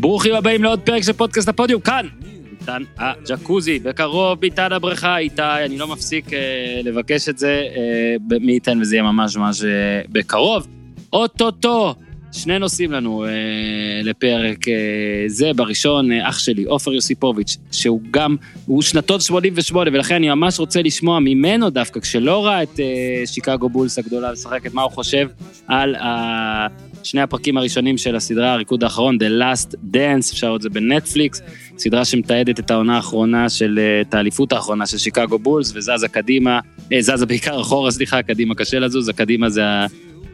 ברוכים הבאים לעוד פרק של פודקאסט הפודיום, כאן, איתן הג'קוזי, בקרוב ביתן הבריכה, איתי, אני לא מפסיק אה, לבקש את זה, אה, מי ייתן וזה יהיה ממש ממש אה, בקרוב. אוטוטו, שני נושאים לנו אה, לפרק אה, זה, בראשון, אה, אח שלי, עופר יוסיפוביץ', שהוא גם, הוא שנתון 88, ולכן אני ממש רוצה לשמוע ממנו דווקא, כשלא ראה את אה, שיקגו בולס הגדולה משחקת, מה הוא חושב על ה... שני הפרקים הראשונים של הסדרה, הריקוד האחרון, The Last Dance, אפשר לראות את זה בנטפליקס, סדרה שמתעדת את העונה האחרונה של, אה, את האליפות האחרונה של שיקגו בולס, וזזה קדימה, אה, זזה בעיקר אחורה, סליחה, קדימה קשה לזוז, הקדימה זה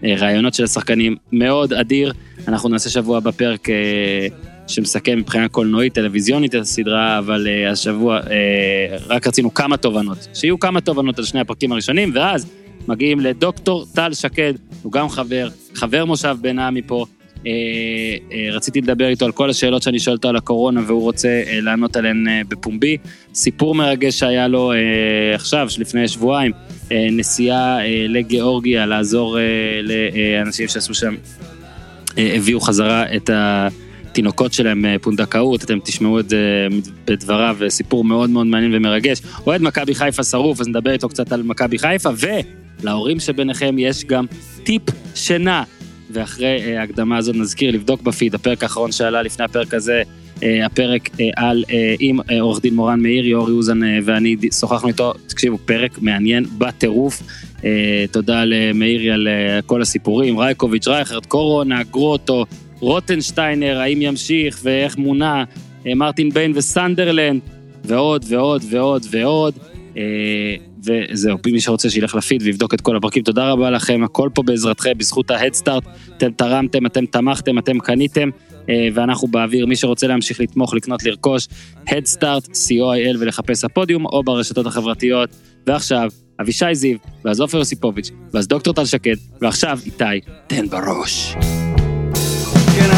הרעיונות של השחקנים, מאוד אדיר. אנחנו נעשה שבוע בפרק אה, שמסכם מבחינה קולנועית, טלוויזיונית את הסדרה, אבל השבוע רק רצינו כמה תובנות, שיהיו כמה תובנות על שני הפרקים הראשונים, ואז מגיעים לדוקטור טל שקד, הוא גם חבר, חבר מושב בן עמי פה. אה, אה, רציתי לדבר איתו על כל השאלות שאני שואל אותו על הקורונה והוא רוצה אה, לענות עליהן אה, בפומבי. סיפור מרגש שהיה לו אה, עכשיו, לפני שבועיים, אה, נסיעה אה, לגיאורגיה לעזור אה, לאנשים שעשו שם, אה, הביאו חזרה את התינוקות שלהם אה, פונדקאות, אתם תשמעו את זה בדבריו, סיפור מאוד מאוד מעניין ומרגש. אוהד מכבי חיפה שרוף, אז נדבר איתו קצת על מכבי חיפה, ו... להורים שביניכם יש גם טיפ שינה. ואחרי uh, ההקדמה הזאת נזכיר לבדוק בפיד, הפרק האחרון שעלה לפני הפרק הזה, uh, הפרק uh, על, עם עורך דין מורן מאיר, יורי אוזן ואני שוחחנו איתו, תקשיבו, פרק מעניין בטירוף. תודה למאירי על כל הסיפורים, רייקוביץ', רייכרד, קורונה, גרוטו, רוטנשטיינר, האם ימשיך ואיך מונה, מרטין ביין וסנדרלנד, ועוד ועוד ועוד ועוד. וזהו, מי שרוצה שילך לפיד ויבדוק את כל הפרקים, תודה רבה לכם, הכל פה בעזרתכם, בזכות ההדסטארט, אתם תרמתם, אתם תמכתם, אתם קניתם, אה, ואנחנו באוויר, מי שרוצה להמשיך לתמוך, לקנות, לרכוש, הדסטארט, co.il ולחפש הפודיום, או ברשתות החברתיות, ועכשיו, אבישי זיו, ואז עופר יוסיפוביץ', ואז דוקטור טל שקד, ועכשיו איתי, תן בראש. כן,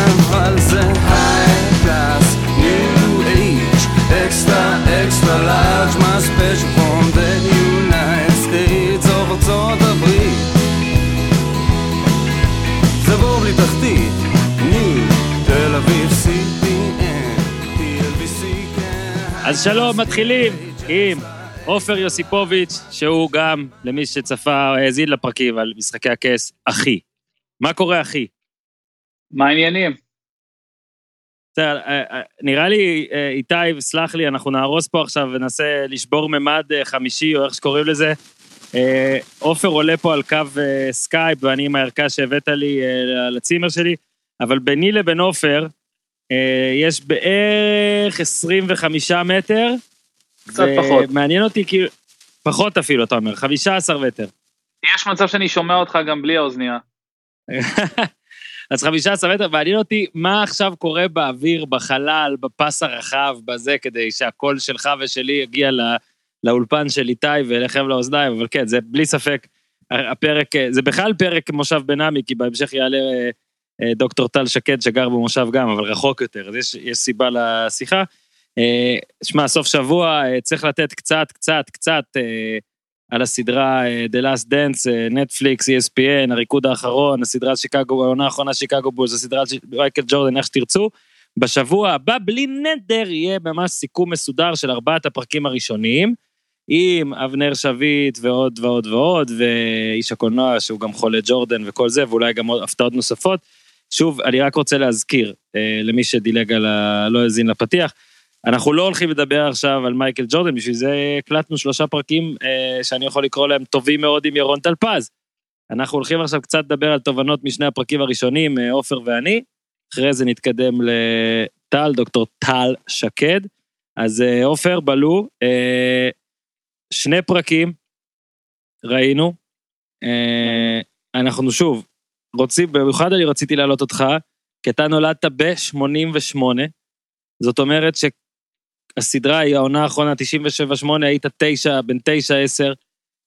extra, extra large, my special אז שלום, מתחילים עם עופר יוסיפוביץ', שהוא גם, למי שצפה, האזין לפרקים על משחקי הכס, אחי. מה קורה, אחי? מה העניינים? אה, אה, נראה לי, אה, איתי, סלח לי, אנחנו נהרוס פה עכשיו וננסה לשבור ממד חמישי, או איך שקוראים לזה, עופר עולה פה על קו סקייפ, ואני עם הערכה שהבאת לי לצימר שלי, אבל ביני לבין עופר, יש בערך 25 מטר. קצת פחות. מעניין אותי כאילו, פחות אפילו, אתה אומר, 15 מטר. יש מצב שאני שומע אותך גם בלי האוזנייה. אז 15 מטר, מעניין אותי מה עכשיו קורה באוויר, בחלל, בפס הרחב, בזה, כדי שהקול שלך ושלי יגיע לאולפן של איתי ואליכם לאוזניים, אבל כן, זה בלי ספק הפרק, זה בכלל פרק מושב בינמי, כי בהמשך יעלה אה, אה, דוקטור טל שקד שגר במושב גם, אבל רחוק יותר, אז יש, יש סיבה לשיחה. אה, שמע, סוף שבוע צריך לתת קצת, קצת, קצת על הסדרה The Last Dance, נטפליקס, ESPN, הריקוד האחרון, הסדרה שיקגו, העונה האחרונה שיקגו בולס, הסדרה של מייקל ג'ורדן, איך שתרצו. בשבוע הבא, בלי נדר, יהיה ממש סיכום מסודר של ארבעת הפרקים הראשונים. עם אבנר שביט ועוד ועוד ועוד, ואיש הקולנוע שהוא גם חולה ג'ורדן וכל זה, ואולי גם עוד הפתעות נוספות. שוב, אני רק רוצה להזכיר, אה, למי שדילג על ה... לא האזין לפתיח, אנחנו לא הולכים לדבר עכשיו על מייקל ג'ורדן, בשביל זה הקלטנו שלושה פרקים אה, שאני יכול לקרוא להם טובים מאוד עם ירון טלפז. אנחנו הולכים עכשיו קצת לדבר על תובנות משני הפרקים הראשונים, אה, עופר ואני, אחרי זה נתקדם לטל, דוקטור טל שקד. אז אה, עופר, בלו, אה, שני פרקים ראינו. אה, אנחנו שוב, רוצים, במיוחד אני רציתי להעלות אותך, כי אתה נולדת ב-88, זאת אומרת שהסדרה היא העונה האחרונה, 97-8, היית תשע, בן תשע, עשר.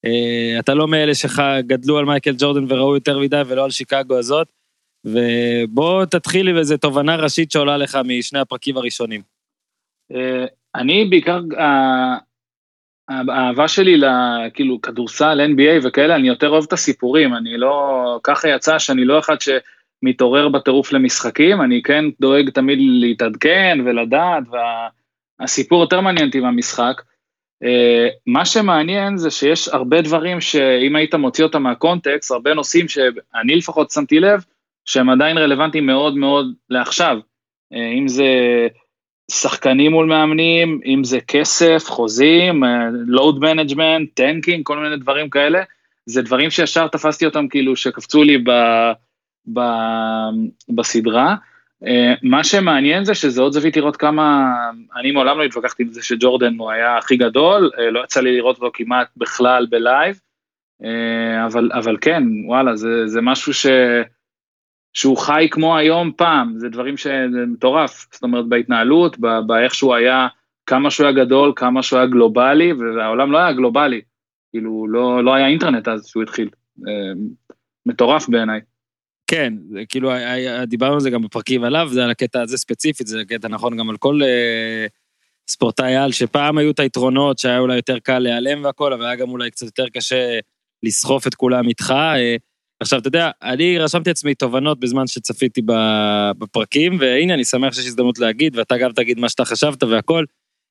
אה, אתה לא מאלה שגדלו על מייקל ג'ורדן וראו יותר מדי ולא על שיקגו הזאת. ובוא תתחיל עם איזה תובנה ראשית שעולה לך משני הפרקים הראשונים. אה, אני בעיקר, האהבה שלי לכאילו כדורסל, NBA וכאלה, אני יותר אוהב את הסיפורים, אני לא, ככה יצא שאני לא אחד מתעורר בטירוף למשחקים, אני כן דואג תמיד להתעדכן ולדעת, והסיפור יותר מעניין אותי מהמשחק. אה, מה שמעניין זה שיש הרבה דברים שאם היית מוציא אותם מהקונטקסט, הרבה נושאים שאני לפחות שמתי לב, שהם עדיין רלוונטיים מאוד מאוד לעכשיו. אה, אם זה שחקנים מול מאמנים, אם זה כסף, חוזים, load management, tanking, כל מיני דברים כאלה, זה דברים שישר תפסתי אותם כאילו שקפצו לי ב, ב, בסדרה. אה, מה שמעניין זה שזה עוד זווית לראות כמה, אני מעולם לא התווכחתי עם זה שג'ורדן הוא היה הכי גדול, אה, לא יצא לי לראות אותו כמעט בכלל בלייב, אה, אבל, אבל כן, וואלה, זה, זה משהו ש... שהוא חי כמו היום פעם, זה דברים שזה מטורף, זאת אומרת בהתנהלות, באיך שהוא היה, כמה שהוא היה גדול, כמה שהוא היה גלובלי, והעולם לא היה גלובלי, כאילו לא, לא היה אינטרנט אז שהוא התחיל, מטורף בעיניי. כן, זה כאילו, דיברנו על זה גם בפרקים עליו, זה על הקטע הזה ספציפית, זה קטע נכון גם על כל אה, ספורטאי על, שפעם היו את היתרונות שהיה אולי יותר קל להיעלם והכל, אבל היה גם אולי קצת יותר קשה לסחוף את כולם איתך. אה, עכשיו, אתה יודע, אני רשמתי עצמי תובנות בזמן שצפיתי בפרקים, והנה, אני שמח שיש הזדמנות להגיד, ואתה גם תגיד מה שאתה חשבת והכל.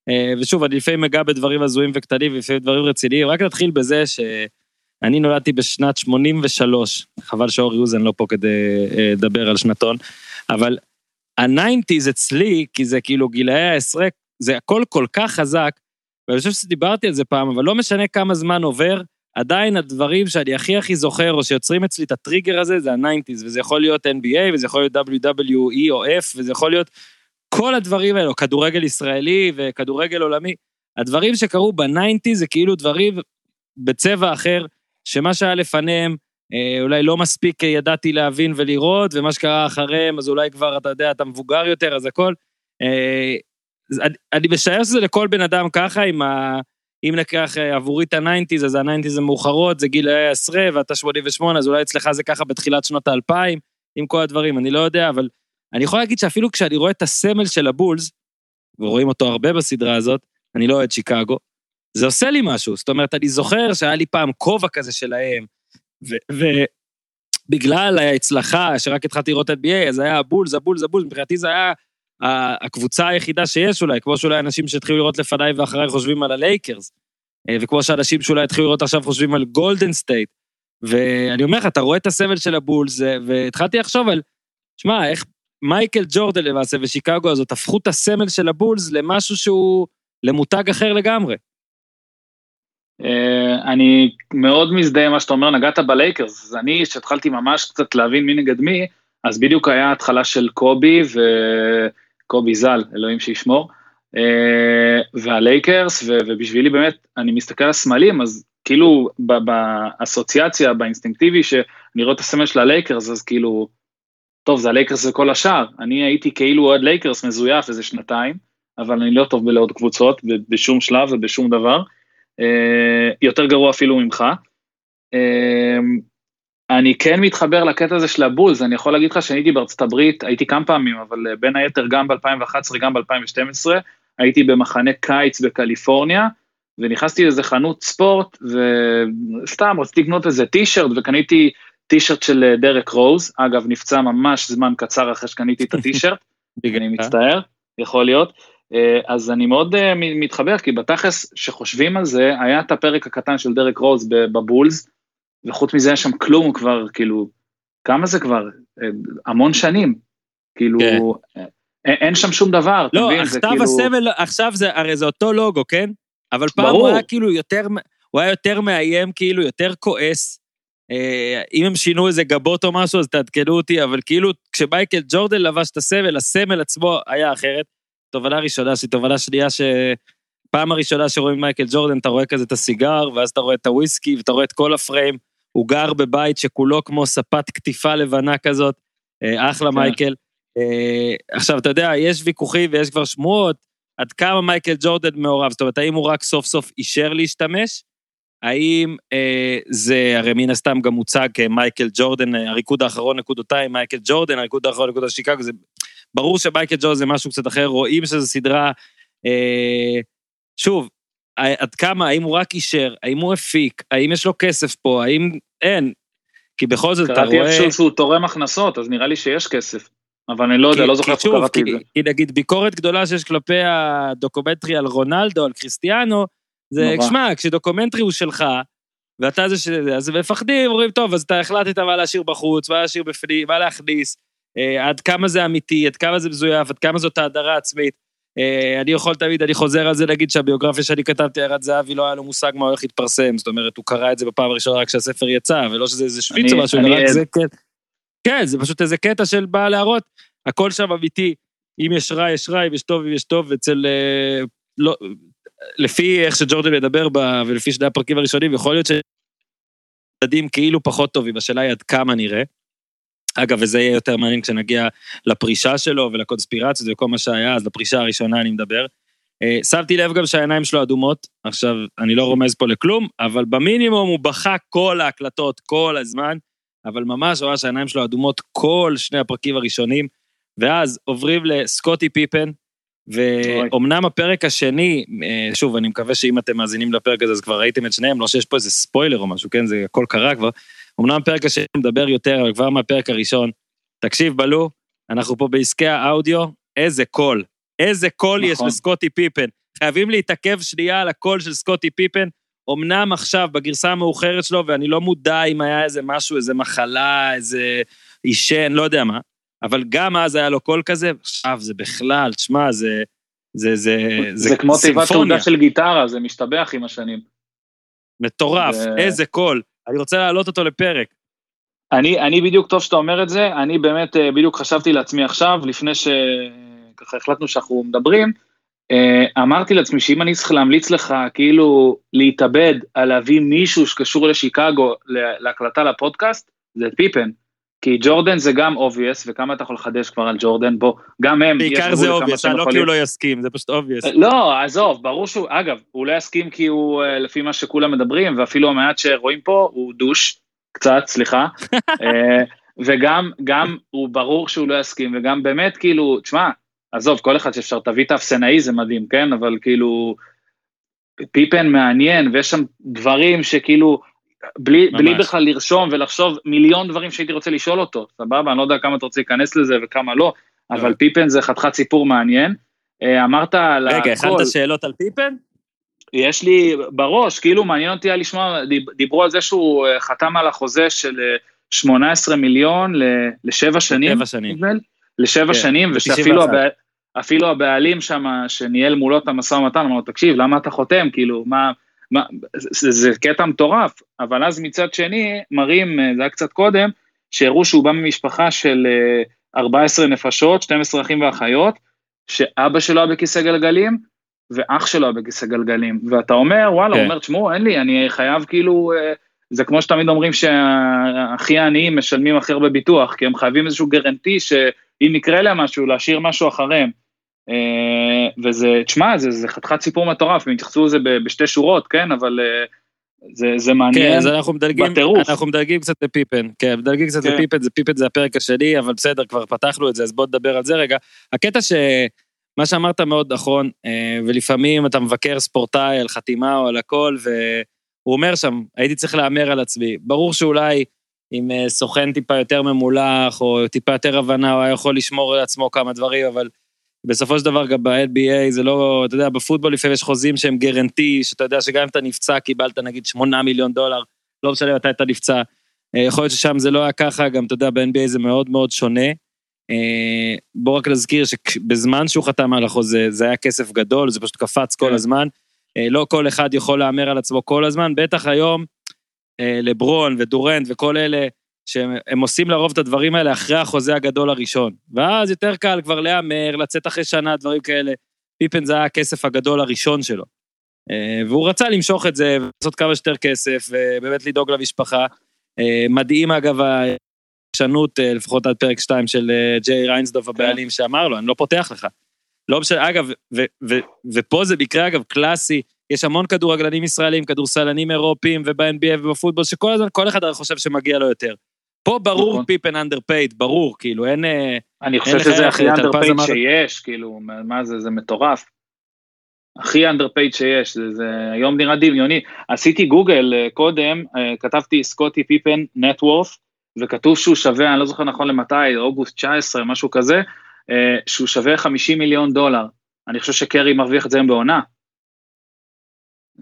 אה, ושוב, אני לפעמים אגע בדברים הזויים וקטנים, ולפעמים דברים רציניים, רק נתחיל בזה שאני נולדתי בשנת 83, חבל שאורי אוזן לא פה כדי אה, לדבר על שנתון, אבל ה nineties אצלי, כי זה כאילו גילאי העשרה, זה הכל כל כך חזק, ואני חושב שדיברתי על זה פעם, אבל לא משנה כמה זמן עובר, עדיין הדברים שאני הכי הכי זוכר, או שיוצרים אצלי את הטריגר הזה, זה ה nineties, וזה יכול להיות NBA, וזה יכול להיות WWE או F, וזה יכול להיות כל הדברים האלו, כדורגל ישראלי וכדורגל עולמי. הדברים שקרו ב nineties זה כאילו דברים בצבע אחר, שמה שהיה לפניהם, אה, אולי לא מספיק ידעתי להבין ולראות, ומה שקרה אחריהם, אז אולי כבר, אתה יודע, אתה מבוגר יותר, אז הכל. אה, אני משער שזה לכל בן אדם ככה, עם ה... אם ניקח אה, עבורי את ה nineties, אז ה nineties המאוחרות, זה גיל העשרה, ואתה 88, אז אולי אצלך זה ככה בתחילת שנות האלפיים, עם כל הדברים, אני לא יודע, אבל אני יכול להגיד שאפילו כשאני רואה את הסמל של הבולס, ורואים אותו הרבה בסדרה הזאת, אני לא אוהד שיקגו, זה עושה לי משהו. זאת אומרת, אני זוכר שהיה לי פעם כובע כזה שלהם, ובגלל ההצלחה, שרק התחלתי לראות NBA, אז היה הבולס, הבולס, הבולס, מבחינתי זה היה הקבוצה היחידה שיש אולי, כמו שאולי אנשים שהתחילו לראות לפניי ואחריי חושבים על הלייקרס, אה, וכמו שאנשים שאולי התחילו לראות עכשיו חושבים על גולדן סטייט. ואני אומר לך, אתה רואה את הסמל של הבולס, והתחלתי לחשוב על, שמע, איך מייקל ג'ורדן למעשה ושיקגו הזאת הפכו את הסמל של הבולס למשהו שהוא, למותג אחר לגמרי. אה, אני מאוד מזדהה עם מה שאתה אומר, נגעת בלייקרס, אני, כשהתחלתי ממש קצת להבין מי נגד מי, אז בדיוק היה התחלה של קובי ו... קובי ז"ל, אלוהים שישמור, אה, והלייקרס, ובשבילי באמת, אני מסתכל על הסמלים, אז כאילו באסוציאציה, באינסטינקטיבי, שאני רואה את הסמל של הלייקרס, אז כאילו, טוב, זה הלייקרס וכל השאר, אני הייתי כאילו אוהד לייקרס מזויף איזה שנתיים, אבל אני לא טוב בלאהוד קבוצות, בשום שלב ובשום דבר, אה, יותר גרוע אפילו ממך. אני כן מתחבר לקטע הזה של הבולס, אני יכול להגיד לך שאני הייתי בארצות הברית, הייתי כמה פעמים, אבל אה, בין היתר גם ב-2011, גם ב-2012, הייתי במחנה קיץ בקליפורניה, ונכנסתי לאיזה חנות ספורט, וסתם רציתי לקנות איזה טי שירט, וקניתי טישרט של אה, דרק רוז, אגב, נפצע ממש זמן קצר אחרי שקניתי את הטישרט, אני מצטער, יכול להיות. אה, אז אני מאוד מתחבר, כי בתכלס, שחושבים על זה, היה את הפרק הקטן של דרק רוז בבולס, וחוץ מזה שם כלום כבר, כאילו, כמה זה כבר? אה, המון שנים. כאילו, כן. אין, אה, אין שם שום דבר, לא, אתה מבין? זה כאילו... הסמל, עכשיו זה, הרי זה אותו לוגו, כן? אבל פעם ברור. הוא היה כאילו יותר, הוא היה יותר מאיים, כאילו, יותר כועס. אה, אם הם שינו איזה גבות או משהו, אז תעדכנו אותי, אבל כאילו, כשמייקל ג'ורדן לבש את הסמל, הסמל עצמו היה אחרת. תובנה ראשונה שלי, תובנה שנייה ש... פעם הראשונה שרואים מייקל ג'ורדן, אתה רואה כזה את הסיגר, ואז אתה רואה את הוויסקי, ואתה רואה את כל הפריים. הוא גר בבית שכולו כמו ספת קטיפה לבנה כזאת, אה, אחלה כן. מייקל. אה, עכשיו, אתה יודע, יש ויכוחים ויש כבר שמועות, עד כמה מייקל ג'ורדן מעורב, זאת אומרת, האם הוא רק סוף סוף אישר להשתמש? האם אה, זה, הרי מן הסתם גם מוצג כמייקל ג'ורדן, הריקוד האחרון נקודותיים, מייקל ג'ורדן, הריקוד האחרון נקודות שיקגו, זה ברור שמייקל ג'ורדן זה משהו קצת אחר, רואים שזו סדרה, אה, שוב, עד כמה, האם הוא רק אישר, האם הוא הפיק, האם יש לו כסף פה, האם אין. כי בכל זאת אתה רואה... קראתי איפשהו שהוא תורם הכנסות, אז נראה לי שיש כסף. אבל אני לא יודע, לא זוכר איפה קראתי את זה. כי נגיד ביקורת גדולה שיש כלפי הדוקומנטרי על רונלדו, על קריסטיאנו, זה, שמע, כשדוקומנטרי הוא שלך, ואתה זה ש... אז מפחדים, אומרים, טוב, אז אתה החלטת מה להשאיר בחוץ, מה להשאיר בפנים, מה להכניס, אה, עד כמה זה אמיתי, עד כמה זה מזויף, עד כמה זאת האדרה עצמית. אה, אני יכול תמיד, אני חוזר על זה להגיד שהביוגרפיה שאני כתבתי, ירד זהבי, לא היה לו מושג מה הולך להתפרסם, זאת אומרת, הוא קרא את זה בפעם הראשונה רק כשהספר יצא, ולא שזה איזה שוויץ או משהו, רק זה כן. כן, זה פשוט איזה קטע של בא להראות, הכל שם אמיתי, אם יש רע, יש רע, אם יש טוב, אם יש טוב, אצל... אה, לא, לפי איך שג'ורדן מדבר בה, ולפי שני הפרקים הראשונים, יכול להיות שילדים כאילו פחות טובים, השאלה היא עד כמה נראה. אגב, וזה יהיה יותר מעניין כשנגיע לפרישה שלו ולקונספירציות וכל מה שהיה, אז לפרישה הראשונה אני מדבר. אה, שמתי לב גם שהעיניים שלו אדומות, עכשיו, אני לא רומז פה לכלום, אבל במינימום הוא בכה כל ההקלטות כל הזמן, אבל ממש ממש העיניים שלו אדומות כל שני הפרקים הראשונים, ואז עוברים לסקוטי פיפן, ואומנם הפרק השני, אה, שוב, אני מקווה שאם אתם מאזינים לפרק הזה אז כבר ראיתם את שניהם, לא שיש פה איזה ספוילר או משהו, כן, זה הכל קרה כבר. אמנם הפרק השני מדבר יותר, אבל כבר מהפרק הראשון, תקשיב ב לו, אנחנו פה בעסקי האודיו, איזה קול, איזה קול נכון. יש לסקוטי פיפן. חייבים להתעכב שנייה על הקול של סקוטי פיפן, אמנם עכשיו בגרסה המאוחרת שלו, ואני לא מודע אם היה איזה משהו, איזה מחלה, איזה עישן, לא יודע מה, אבל גם אז היה לו קול כזה, עכשיו זה בכלל, תשמע, זה... זה, זה, זה, זה כמו תיבת תעודה של גיטרה, זה משתבח עם השנים. מטורף, ו... איזה קול. אני רוצה להעלות אותו לפרק. אני, אני בדיוק, טוב שאתה אומר את זה, אני באמת אה, בדיוק חשבתי לעצמי עכשיו, לפני שככה החלטנו שאנחנו מדברים, אה, אמרתי לעצמי שאם אני צריך להמליץ לך כאילו להתאבד על להביא מישהו שקשור לשיקגו להקלטה לפודקאסט, זה פיפן. כי ג'ורדן זה גם obvious, וכמה אתה יכול לחדש כבר על ג'ורדן, בוא, גם הם, בעיקר זה obvious, לא כי הוא לא יסכים, זה פשוט obvious. לא, עזוב, ברור שהוא, אגב, הוא לא יסכים כי הוא, אה, לפי מה שכולם מדברים, ואפילו המעט שרואים פה, הוא douche, קצת, סליחה, אה, וגם, גם, הוא ברור שהוא לא יסכים, וגם באמת, כאילו, תשמע, עזוב, כל אחד שאפשר, תביא את האפסנאי זה מדהים, כן, אבל כאילו, פיפן מעניין, ויש שם דברים שכאילו, בלי, בלי בכלל לרשום ולחשוב מיליון דברים שהייתי רוצה לשאול אותו, סבבה? אני לא יודע כמה אתה רוצה להיכנס לזה וכמה לא, אבל לא. פיפן זה חתיכת סיפור מעניין. אה, אמרת על הכל... רגע, הכנת שאלות על פיפן? יש לי בראש, כאילו מעניין אותי לשמוע, דיברו על זה שהוא אה, חתם על החוזה של 18 אה, מיליון לשבע שנים. לשבע שנים. לשבע כן, שנים, ושאפילו הבע... אפילו הבעלים שם, שניהל מולו את המשא ומתן, אמרו, תקשיב, למה אתה חותם? כאילו, מה... מה, זה, זה קטע מטורף, אבל אז מצד שני, מראים, אה, זה היה קצת קודם, שהראו שהוא בא ממשפחה של 14 אה, נפשות, 12 אחים ואחיות, שאבא שלו היה בכיסא גלגלים, ואח שלו היה בכיסא גלגלים, ואתה אומר, וואלה, כן. הוא אומר, תשמעו, אין לי, אני חייב כאילו, אה, זה כמו שתמיד אומרים שהכי העניים משלמים הכי הרבה ביטוח, כי הם חייבים איזשהו גרנטי שאם יקרה להם משהו, להשאיר משהו אחריהם. אה, וזה, תשמע, זה, זה חתיכת סיפור מטורף, הם התייחסו לזה בשתי שורות, כן, אבל אה, זה, זה מעניין כן, אז אנחנו מדלגים, בטירוף. אנחנו מדלגים קצת לפיפן, כן, מדלגים קצת כן. לפיפן, זה פיפן זה הפרק השני, אבל בסדר, כבר פתחנו את זה, אז בוא נדבר על זה רגע. הקטע ש... מה שאמרת מאוד נכון, אה, ולפעמים אתה מבקר ספורטאי על חתימה או על הכל, והוא אומר שם, הייתי צריך להמר על עצמי. ברור שאולי עם סוכן טיפה יותר ממולח, או טיפה יותר הבנה, הוא היה יכול לשמור על עצמו כמה דברים, אבל בסופו של דבר גם ב-NBA זה לא, אתה יודע, בפוטבול לפעמים יש חוזים שהם גרנטי, שאתה יודע שגם אם אתה נפצע קיבלת נגיד 8 מיליון דולר, לא משנה מתי אתה נפצע. אה, יכול להיות ששם זה לא היה ככה, גם אתה יודע, ב-NBA זה מאוד מאוד שונה. אה, בוא רק נזכיר שבזמן שהוא חתם על החוזה, זה היה כסף גדול, זה פשוט קפץ כל כן. הזמן. אה, לא כל אחד יכול להמר על עצמו כל הזמן, בטח היום לברון ודורנט וכל אלה, שהם עושים לרוב את הדברים האלה אחרי החוזה הגדול הראשון. ואז יותר קל כבר להמר, לצאת אחרי שנה, דברים כאלה. פיפן זה היה הכסף הגדול הראשון שלו. אה, והוא רצה למשוך את זה, ולעשות כמה שיותר כסף, ובאמת לדאוג למשפחה. אה, מדהים אגב העקשנות, אה, לפחות עד פרק 2 של ג'יי ריינסדוף הבעלים שאמר לו, אני לא פותח לך. לא משנה, אגב, ו, ו, ופה זה מקרה אגב קלאסי, יש המון כדורגלנים ישראלים, כדורסלנים אירופיים וב-NBA ובפוטבול, שכל הזמן, כל אחד חושב שמגיע לו יותר. פה ברור נכון. פיפן underpaid, ברור, כאילו, אין... אה, אני חושב שזה הכי underpaid שיש, כאילו, מה זה, זה מטורף. הכי underpaid שיש, זה, זה היום נראה דמיוני. עשיתי Google uh, קודם, uh, כתבתי סקוטי פיפן net worth, וכתוב שהוא שווה, אני לא זוכר נכון למתי, אוגוסט 19, משהו כזה, אה, שהוא שווה 50 מיליון דולר. אני חושב שקרי מרוויח את זה היום בעונה.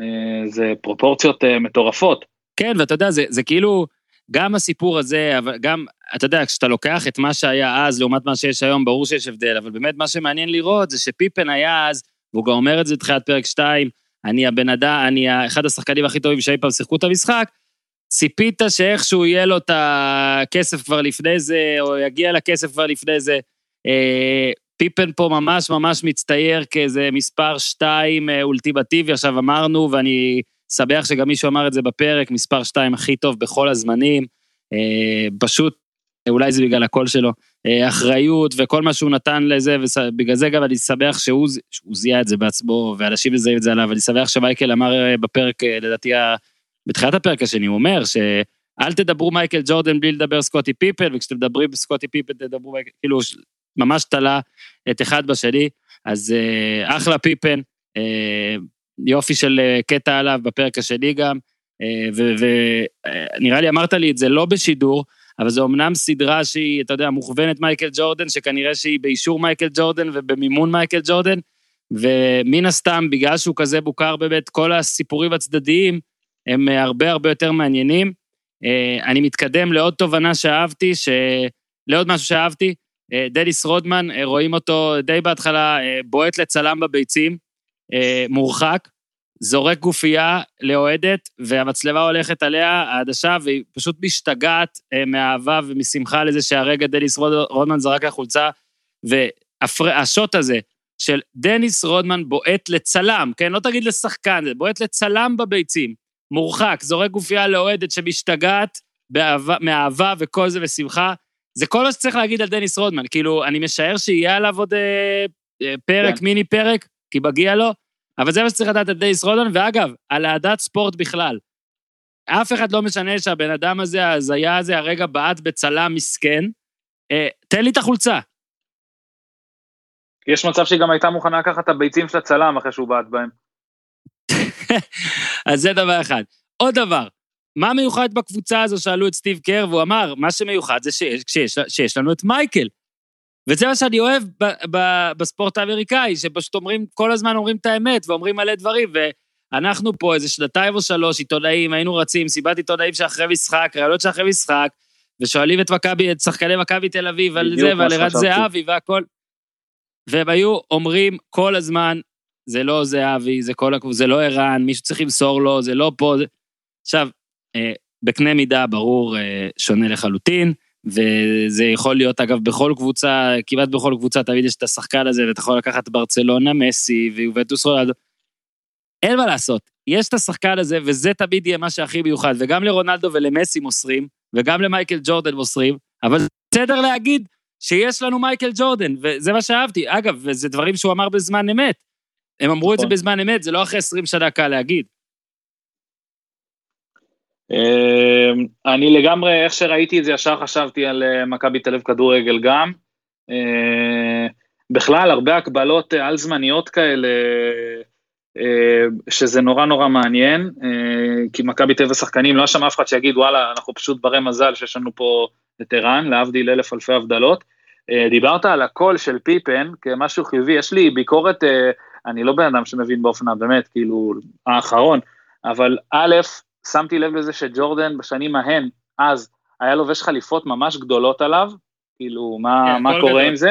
אה, זה פרופורציות אה, מטורפות. כן, ואתה יודע, זה, זה כאילו, גם הסיפור הזה, אבל גם, אתה יודע, כשאתה לוקח את מה שהיה אז לעומת מה שיש היום, ברור שיש הבדל, אבל באמת מה שמעניין לראות זה שפיפן היה אז, והוא גם אומר את זה בתחילת פרק 2, אני הבן אדם, אני אחד השחקנים הכי טובים שאי פעם שיחקו את המשחק, ציפית שאיכשהו יהיה לו את הכסף כבר לפני זה, או יגיע לכסף כבר לפני זה. אה, פיפן פה ממש ממש מצטייר כאיזה מספר שתיים אה, אולטימטיבי, עכשיו אמרנו, ואני שמח שגם מישהו אמר את זה בפרק, מספר שתיים הכי טוב בכל הזמנים. אה, פשוט, אולי זה בגלל הקול שלו, אחריות וכל מה שהוא נתן לזה, ובגלל זה גם אני שמח שהוא זיהה את זה בעצמו, ואנשים מזהים את זה עליו, אני שמח שמייקל אמר בפרק, לדעתי, בתחילת הפרק השני, הוא אומר ש... אל תדברו מייקל ג'ורדן בלי לדבר סקוטי פיפן, וכשאתם מדברים בסקוטי פיפן תדברו מייקל, כאילו, ממש תלה את אחד בשני, אז אה, אחלה פיפן, אה, יופי של אה, קטע עליו בפרק השני גם, ונראה לי אמרת לי את זה לא בשידור, אבל זו אמנם סדרה שהיא, אתה יודע, מוכוונת מייקל ג'ורדן, שכנראה שהיא באישור מייקל ג'ורדן ובמימון מייקל ג'ורדן, ומן הסתם, בגלל שהוא כזה בוקר באמת, כל הסיפורים הצדדיים הם הרבה הרבה יותר מעניינים. אני מתקדם לעוד תובנה שאהבתי, ש... לעוד משהו שאהבתי, אה, דניס רודמן, אה, רואים אותו די בהתחלה אה, בועט לצלם בביצים, מורחק, זורק גופייה לאוהדת, והמצלמה הולכת עליה, העדשה, והיא פשוט משתגעת מאהבה ומשמחה לזה שהרגע דניס רודמן זרק החולצה, וה shot הזה של דניס רודמן בועט לצלם, כן? לא תגיד לשחקן, זה בועט לצלם בביצים, מורחק, זורק גופייה לאוהדת שמשתגעת באהבה, מאהבה וכל זה ושמחה. זה כל מה שצריך להגיד על דניס רודמן, כאילו, אני משער שיהיה עליו עוד אה, אה, פרק, כן. מיני פרק, כי מגיע לו, אבל זה מה שצריך לדעת על דניס רודמן, ואגב, על אהדת ספורט בכלל. אף אחד לא משנה שהבן אדם הזה, ההזיה הזה, הרגע בעט בצלם מסכן, אה, תן לי את החולצה. יש מצב שהיא גם הייתה מוכנה לקחת את הביצים של הצלם אחרי שהוא בעט בהם. אז זה דבר אחד. עוד דבר, מה מיוחד בקבוצה הזו? שאלו את סטיב קר, והוא אמר, מה שמיוחד זה שיש, שיש, שיש לנו את מייקל. וזה מה שאני אוהב ב, ב, בספורט האמריקאי, שפשוט אומרים, כל הזמן אומרים את האמת, ואומרים מלא דברים, ואנחנו פה איזה שנתיים או שלוש עיתונאים, היינו רצים, מסיבת עיתונאים שאחרי משחק, רעיונות שאחרי משחק, ושואלים את מכבי, את שחקני מכבי תל אביב על זה ועל ערן זהבי והכל. והם היו אומרים כל הזמן, זה לא זהבי, זה כל הקבוצה, זה לא ערן, מישהו צריך למסור לו, זה לא פה. זה... עכשיו, אה, בקנה מידה ברור אה, שונה לחלוטין, וזה יכול להיות אגב בכל קבוצה, כמעט בכל קבוצה תמיד יש את השחקן הזה, ואתה יכול לקחת ברצלונה, מסי ויובטוס רולדו. אין מה לעשות, יש את השחקן הזה, וזה תמיד יהיה מה שהכי מיוחד, וגם לרונלדו ולמסי מוסרים, וגם למייקל ג'ורדן מוסרים, אבל בסדר להגיד שיש לנו מייקל ג'ורדן, וזה מה שאהבתי. אגב, וזה דברים שהוא אמר בזמן אמת. הם אמרו את זה נכון. בזמן אמת, זה לא אחרי 20 שנה קל להגיד. אמ, אני לגמרי, איך שראיתי את זה, ישר חשבתי על אה, מכבי תל אביב כדורגל גם. אה, בכלל, הרבה הקבלות אה, על זמניות כאלה, שזה נורא נורא מעניין, כי מכבי תל אביב שחקנים, לא היה שם אף אחד שיגיד, וואלה, אנחנו פשוט ברי מזל שיש לנו פה את ערן, להבדיל אלף אלפי הבדלות. דיברת על הקול של פיפן כמשהו חיובי, יש לי ביקורת, אני לא בן אדם שמבין באופנה, באמת, כאילו, האחרון, אבל א', שמתי לב לזה שג'ורדן בשנים ההן, אז, היה לובש חליפות ממש גדולות עליו, כאילו, מה, כן, מה קורה גדול. עם זה?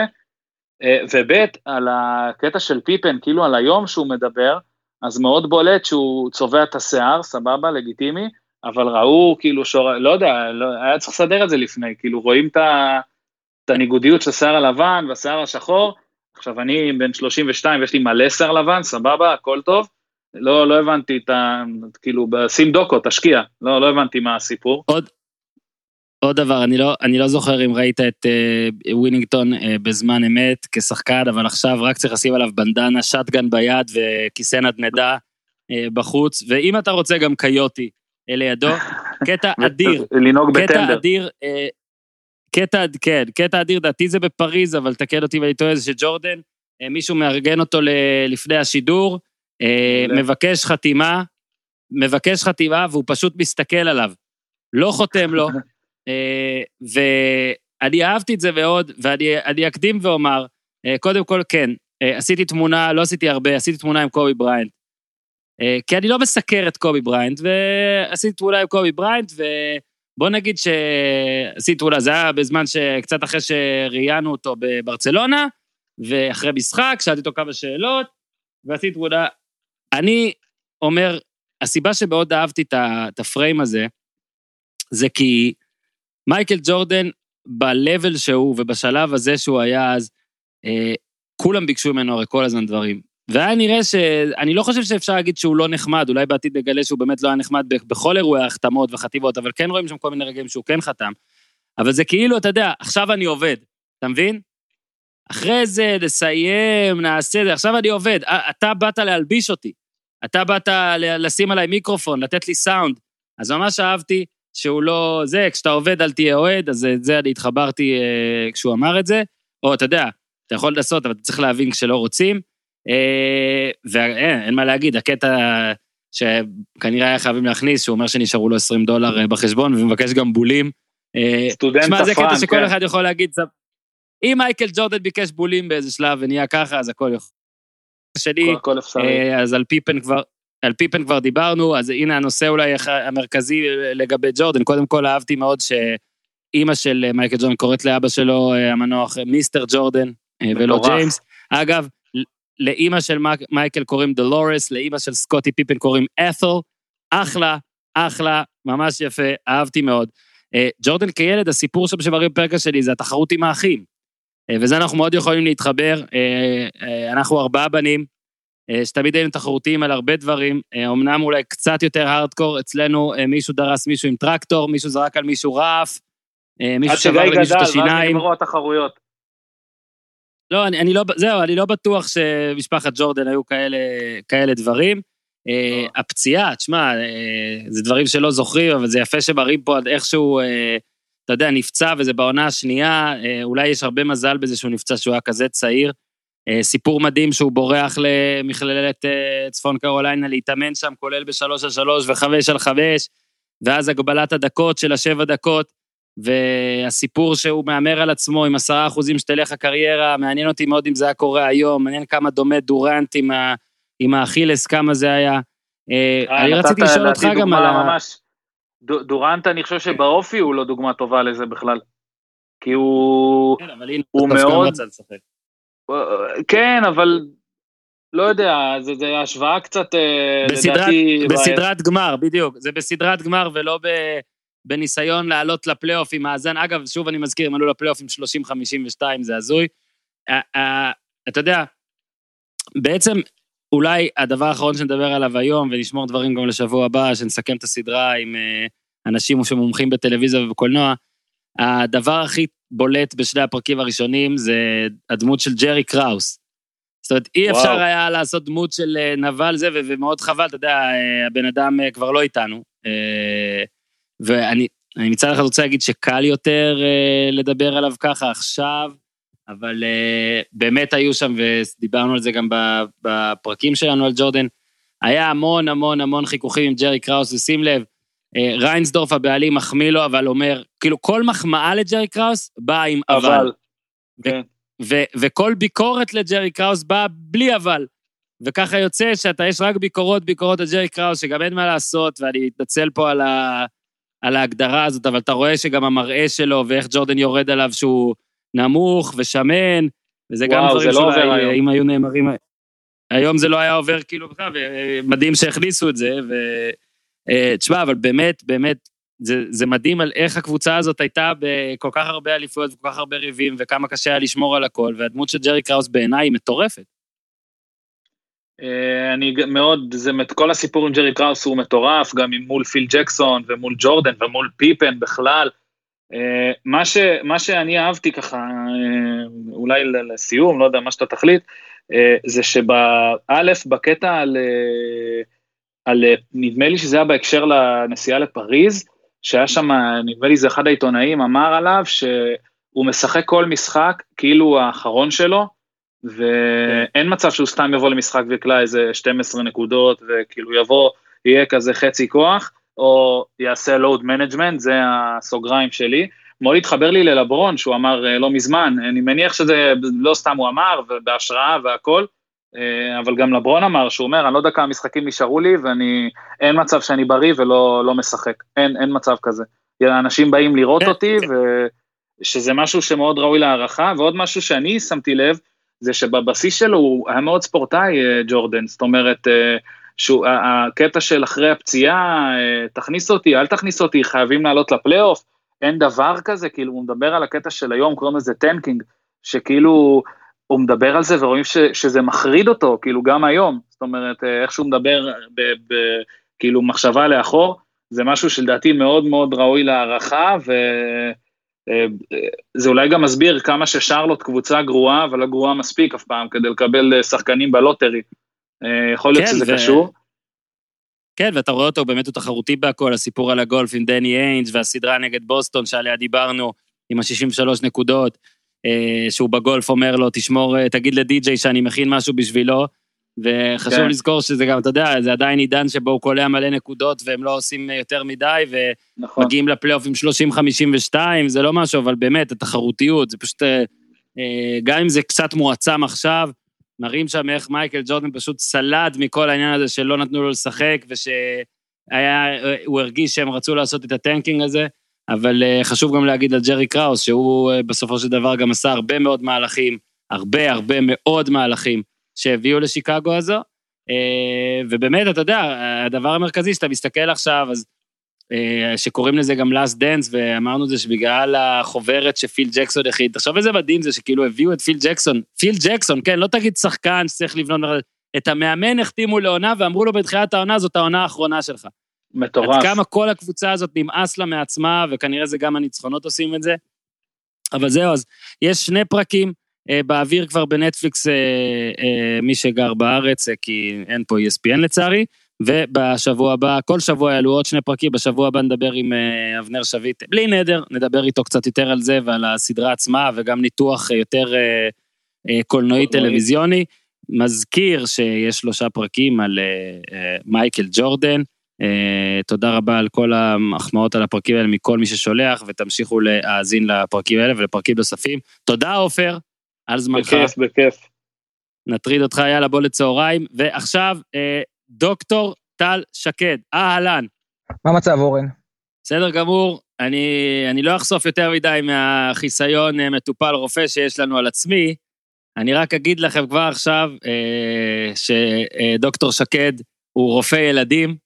אה, וב' על הקטע של פיפן, כאילו על היום שהוא מדבר, אז מאוד בולט שהוא צובע את השיער, סבבה, לגיטימי, אבל ראו כאילו שור... לא יודע, לא, היה צריך לסדר את זה לפני, כאילו רואים את, ה, את הניגודיות של השיער הלבן והשיער השחור, עכשיו אני בן 32 ויש לי מלא שיער לבן, סבבה, הכל טוב, לא, לא הבנתי את ה... כאילו, שים דוקו, תשקיע. לא, לא הבנתי מה הסיפור. עוד, עוד דבר, אני לא, אני לא זוכר אם ראית את אה, וונינגטון אה, בזמן אמת כשחקן, אבל עכשיו רק צריך לשים עליו בנדנה, shotgun ביד וכיסא נדנדה אה, בחוץ, ואם אתה רוצה גם קויוטי uh, לידו, קטע אדיר. לנהוג בטנדר. קטע אדיר, uh, קטע, כן, קטע אדיר, דעתי זה בפריז, אבל תקן אותי ואני טועה, זה שג'ורדן, מישהו מארגן אותו לפני השידור, מבקש חתימה, מבקש חתימה והוא פשוט מסתכל עליו. לא חותם לו, ואני אהבתי את זה מאוד, ואני אקדים ואומר, קודם כל, כן, עשיתי תמונה, לא עשיתי הרבה, עשיתי תמונה עם קובי בריינט. כי אני לא מסקר את קובי בריינט, ועשיתי תמונה עם קובי בריינט, ובוא נגיד שעשיתי תמונה, זה היה בזמן שקצת אחרי שראיינו אותו בברצלונה, ואחרי משחק, שאלתי אותו כמה שאלות, ועשיתי תמונה. אני אומר, הסיבה שמאוד אהבתי את הפריים הזה, זה כי מייקל ג'ורדן, ב-level שהוא ובשלב הזה שהוא היה אז, אה, כולם ביקשו ממנו הרי כל הזמן דברים. והיה נראה ש... אני לא חושב שאפשר להגיד שהוא לא נחמד, אולי בעתיד נגלה שהוא באמת לא היה נחמד בכל אירועי ההחתמות וחטיבות, אבל כן רואים שם כל מיני רגעים שהוא כן חתם. אבל זה כאילו, אתה יודע, עכשיו אני עובד, אתה מבין? אחרי זה, נסיים, נעשה זה, עכשיו אני עובד. אתה באת להלביש אותי. אתה באת לשים עליי מיקרופון, לתת לי סאונד. אז ממש אהבתי שהוא לא... זה, כשאתה עובד אל תהיה אוהד, אז את זה אני התחברתי אה, כשהוא אמר את זה. או, אתה יודע, אתה יכול לעשות, אבל אתה צריך להבין כשלא רוצים. אה, ואין, אין מה להגיד, הקטע שכנראה היה חייבים להכניס, שהוא אומר שנשארו לו 20 דולר אה, בחשבון ומבקש גם בולים. אה, סטודנט תשמע, זה קטע שכל כן. אחד יכול להגיד, אם מייקל ג'ורדן ביקש בולים באיזה שלב ונהיה ככה, אז הכל יכול. שלי, הכל אפשרי. אז על פיפן כבר, על פיפן כבר דיברנו, אז הנה הנושא אולי המרכזי לגבי ג'ורדן. קודם כל אהבתי מאוד שאימא של מייקל ג'ורדן קוראת לאבא שלו המנוח מיסטר ג'ורדן, ולא ג'יימס. אגב, לאימא של מייקל קוראים דולורס, לאימא של סקוטי פיפן קוראים את'ל. אחלה, אחלה, ממש יפה, אהבתי מאוד. ג'ורדן כילד, הסיפור שם שמראים פרקה שלי זה התחרות עם האחים. אה, וזה אנחנו מאוד יכולים להתחבר. אה, אה, אנחנו ארבעה בנים, שתמיד היינו תחרותיים על הרבה דברים, אמנם אולי קצת יותר הארדקור, אצלנו מישהו דרס מישהו עם טרקטור, מישהו זרק על מישהו רעף, מישהו שבר למישהו את השיניים. עד שגיא גדל, ואז נגמרו התחרויות. לא, אני, אני לא, זהו, אני לא בטוח שמשפחת ג'ורדן היו כאלה, כאלה דברים. Uh, הפציעה, תשמע, זה דברים שלא זוכרים, אבל זה יפה שמראים פה עד איכשהו, אתה יודע, נפצע וזה בעונה השנייה, uh, אולי יש הרבה מזל בזה שהוא נפצע שהוא היה כזה צעיר. Uh, סיפור מדהים שהוא בורח למכללת uh, צפון קרוליינה להתאמן שם, כולל בשלוש על שלוש וחמש על חמש, ואז הגבלת הדקות של השבע דקות. והסיפור שהוא מהמר על עצמו עם עשרה אחוזים שתלך הקריירה, מעניין אותי מאוד אם זה היה קורה היום, מעניין כמה דומה דורנט עם, ה, עם האכילס, כמה זה היה. אה, אה, אני רציתי לשאול אותך גם על ה... ממש, דורנט, אני חושב שבאופי הוא לא דוגמה טובה לזה בכלל. כי הוא... כן, אבל הנה, הוא מאוד... כן, אבל לא יודע, זה, זה השוואה קצת, אה, בסדרת, לדעתי... בסדרת גמר, בדיוק. זה בסדרת גמר ולא ב... בניסיון לעלות לפלייאוף עם מאזן, אגב, שוב אני מזכיר, הם עלו לפלייאוף עם 30-52, זה הזוי. אתה יודע, בעצם אולי הדבר האחרון שנדבר עליו היום, ונשמור דברים גם לשבוע הבא, שנסכם את הסדרה עם אה, אנשים שמומחים בטלוויזיה ובקולנוע, הדבר הכי בולט בשני הפרקים הראשונים זה הדמות של ג'רי קראוס. זאת אומרת, אי אפשר וואו. היה לעשות דמות של אה, נבל זה, ומאוד חבל, אתה יודע, אה, הבן אדם כבר לא איתנו. ואני מצד אחד רוצה להגיד שקל יותר לדבר עליו ככה עכשיו, אבל אה, באמת היו שם, ודיברנו על זה גם בפרקים שלנו על ג'ורדן, היה המון המון המון חיכוכים עם ג'רי קראוס, ושים לב, אה, ריינסדורף הבעלים מחמיא לו, אבל אומר, כאילו כל מחמאה לג'רי קראוס באה עם אבל. אבל. כן. וכל ביקורת לג'רי קראוס באה בלי אבל. וככה יוצא שאתה, יש רק ביקורות, ביקורות על ג'רי קראוס, שגם אין מה לעשות, ואני מתנצל פה על, ה, על ההגדרה הזאת, אבל אתה רואה שגם המראה שלו ואיך ג'ורדן יורד עליו שהוא נמוך ושמן, וזה וואו, גם דברים לא שאולי, אם היו נאמרים... היום זה לא היה עובר כאילו בכלל, ומדהים שהכניסו את זה, ותשמע, אה, אבל באמת, באמת, זה, זה מדהים על איך הקבוצה הזאת הייתה בכל כך הרבה אליפויות וכל כך הרבה ריבים, וכמה קשה היה לשמור על הכל, והדמות של ג'רי קראוס בעיניי היא מטורפת. אה, אני מאוד, זה, כל הסיפור עם ג'רי קראוס הוא מטורף, גם מול פיל ג'קסון ומול ג'ורדן ומול פיפן בכלל. אה, מה, ש, מה שאני אהבתי ככה, אה, אולי לסיום, לא יודע, מה שאתה תחליט, זה שבאלף, בקטע על, על, נדמה לי שזה היה בהקשר לנסיעה לפריז, שהיה שם, נדמה לי זה אחד העיתונאים אמר עליו שהוא משחק כל משחק כאילו האחרון שלו, ואין מצב שהוא סתם יבוא למשחק ויקלע איזה 12 נקודות, וכאילו יבוא, יהיה כזה חצי כוח, או יעשה load management, זה הסוגריים שלי. מאוד התחבר לי ללברון, שהוא אמר אה, לא מזמן, אני מניח שזה לא סתם הוא אמר, ובהשראה והכל, אה, אבל גם לברון אמר, שהוא אומר, אני לא יודע כמה משחקים נשארו לי, ואני, אין מצב שאני בריא ולא לא משחק, אין, אין מצב כזה. אנשים באים לראות כן, אותי. ושזה משהו שמאוד ראוי להערכה, ועוד משהו שאני שמתי לב, זה שבבסיס שלו הוא היה מאוד ספורטאי, אה, ג'ורדן, זאת אומרת, שהוא, הקטע של אחרי הפציעה, תכניס אותי, אל תכניס אותי, חייבים לעלות לפלייאוף, אין דבר כזה, כאילו הוא מדבר על הקטע של היום, קוראים לזה tanking, שכאילו הוא מדבר על זה ורואים ש, שזה מחריד אותו, כאילו גם היום, זאת אומרת, אה, איך שהוא מדבר, ב, ב, כאילו מחשבה לאחור, זה משהו שלדעתי מאוד מאוד ראוי להערכה, וזה אה, אולי גם מסביר כמה ששרלוט קבוצה גרועה, אבל לא גרועה מספיק אף פעם, כדי לקבל אה, שחקנים ב lottery. יכול להיות כן, שזה ו... קשור. כן, ואתה רואה אותו, באמת הוא תחרותי בהכל, הסיפור על הגולף עם דני איינג' והסדרה נגד בוסטון שעליה דיברנו, עם ה-63 נקודות, אה, שהוא בגולף אומר לו, תשמור, אה, תגיד לדי-ג'יי שאני מכין משהו בשבילו, וחשוב כן. לזכור שזה גם, אתה יודע, זה עדיין עידן שבו הוא קולע מלא נקודות והם לא עושים יותר מדי, ומגיעים נכון. לפלייאוף עם 30-52, זה לא משהו, אבל באמת, התחרותיות, זה פשוט, אה, גם אם זה קצת מועצם עכשיו, מראים שם איך מייקל ג'ורדן פשוט סלד מכל העניין הזה שלא נתנו לו לשחק, ושהוא הרגיש שהם רצו לעשות את ה tanking הזה, אבל אה, חשוב גם להגיד על ג'רי קראוס, שהוא אה, בסופו של דבר גם עשה הרבה מאוד מהלכים, הרבה הרבה מאוד מהלכים שהביאו לשיקגו הזו, אה, ובאמת, אתה יודע, הדבר המרכזי שאתה מסתכל עכשיו, אז אה, שקוראים לזה גם last dance, ואמרנו את זה שבגלל החוברת שפיל ג'קסון הכין, תחשוב איזה מדהים זה שכאילו הביאו את פיל ג'קסון, פיל ג'קסון, כן, לא תגיד שחקן שצריך לבנות, את המאמן החתימו לעונה ואמרו לו בתחילת העונה, זאת העונה האחרונה שלך. מטורף. עד כמה כל הקבוצה הזאת נמאס לה מעצמה, וכנראה זה גם הניצחונות עושים את זה. אבל זהו, אז יש שני פרקים אה, באוויר כבר בנטפליקס, אה, אה, מי שגר בארץ, אה, כי אין פה ESPN לצערי. ובשבוע הבא, כל שבוע יעלו עוד שני פרקים, בשבוע הבא נדבר עם אה, אבנר שביט, בלי נדר, נדבר איתו קצת יותר על זה ועל הסדרה עצמה, וגם ניתוח יותר אה, קולנועי טלוויזיוני. מזכיר שיש שלושה פרקים על אה, מייקל ג'ורדן. תודה רבה על כל המחמאות על הפרקים האלה מכל מי ששולח, ותמשיכו להאזין לפרקים האלה ולפרקים נוספים. תודה, עופר, על זמנך. בכיף, בכיף. נטריד אותך, יאללה, בוא לצהריים. ועכשיו, דוקטור טל שקד, אהלן. מה המצב, אורן? בסדר גמור, אני, אני לא אחשוף יותר מדי מהחיסיון אה, מטופל רופא שיש לנו על עצמי, אני רק אגיד לכם כבר עכשיו אה, שדוקטור שקד הוא רופא ילדים,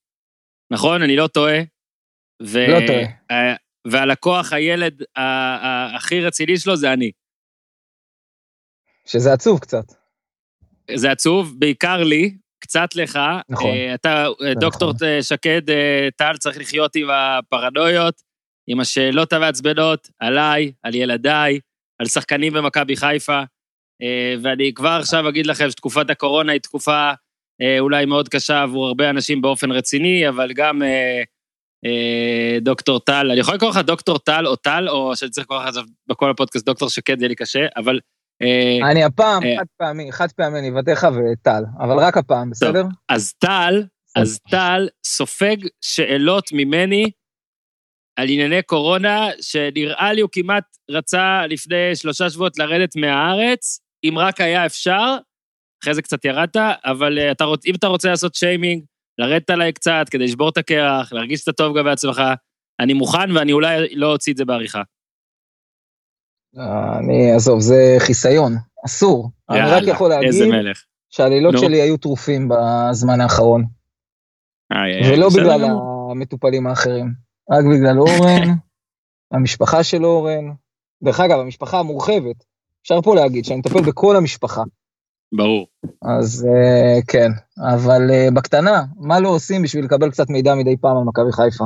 נכון? אני לא טועה. ו... לא טועה. אה, והלקוח, הילד הכי רציני שלו זה אני. שזה עצוב קצת. זה עצוב, בעיקר לי, קצת לך. נכון. Uh, אתה, uh, דוקטור נכון. שקד, uh, טל, צריך לחיות עם הפרנויות, עם השאלות המעצבנות, עליי, על ילדיי, על שחקנים במכבי חיפה, uh, ואני כבר עכשיו אגיד לכם שתקופת הקורונה היא תקופה uh, אולי מאוד קשה עבור הרבה אנשים באופן רציני, אבל גם uh, דוקטור טל, אני יכול לקרוא לך דוקטור טל או טל, או שאני צריך לקרוא לך בכל הפודקאסט דוקטור שקד, זה לי קשה, אבל אה, אני הפעם אה, חד פעמי, חד פעמי אני אבטא לך וטל, אבל רק הפעם, בסדר? אז טל, אז טל סופג שאלות ממני על ענייני קורונה, שנראה לי הוא כמעט רצה לפני שלושה שבועות לרדת מהארץ, אם רק היה אפשר, אחרי זה קצת ירדת, אבל אה, אתה רוצ, אם אתה רוצה לעשות שיימינג, לרדת עליי קצת כדי לשבור את הקרח, להרגיש שאתה טוב גם בעצמך, אני מוכן ואני אולי לא אוציא את זה בעריכה. אני, עזוב, זה חיסיון, אסור. יאללה, אני רק יכול להגיד שהלילות שלי היו טרופים בזמן האחרון. ולא בגלל המטופלים האחרים, רק בגלל אורן, המשפחה של אורן. דרך אגב, המשפחה המורחבת, אפשר פה להגיד שאני מטפל בכל המשפחה. ברור. אז uh, כן, אבל uh, בקטנה, מה לא עושים בשביל לקבל קצת מידע מדי פעם על מכבי חיפה?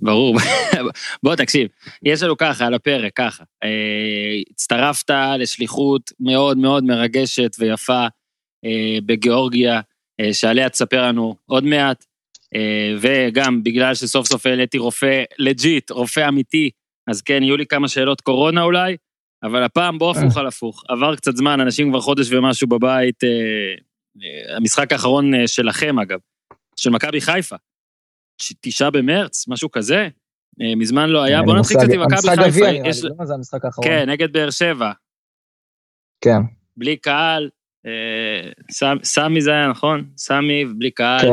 ברור. בוא תקשיב, יש לנו ככה על הפרק, ככה. אה, הצטרפת לשליחות מאוד מאוד מרגשת ויפה אה, בגיאורגיה, אה, שעליה תספר לנו עוד מעט, וגם בגלל שסוף סוף העליתי רופא לג'יט, רופא אמיתי, אז כן, יהיו לי כמה שאלות קורונה אולי, אבל הפעם בוא הפוך על הפוך. עבר קצת זמן, אנשים כבר חודש ומשהו בבית, המשחק האחרון שלכם אגב, של מכבי חיפה. תשעה במרץ, משהו כזה. מזמן לא היה. בוא נתחיל קצת עם מכבי חיפה. המשחק לי, לא? זה המשחק האחרון. כן, נגד באר שבע. כן. בלי קהל, סמי זה היה נכון? סמי ובלי קהל. כן.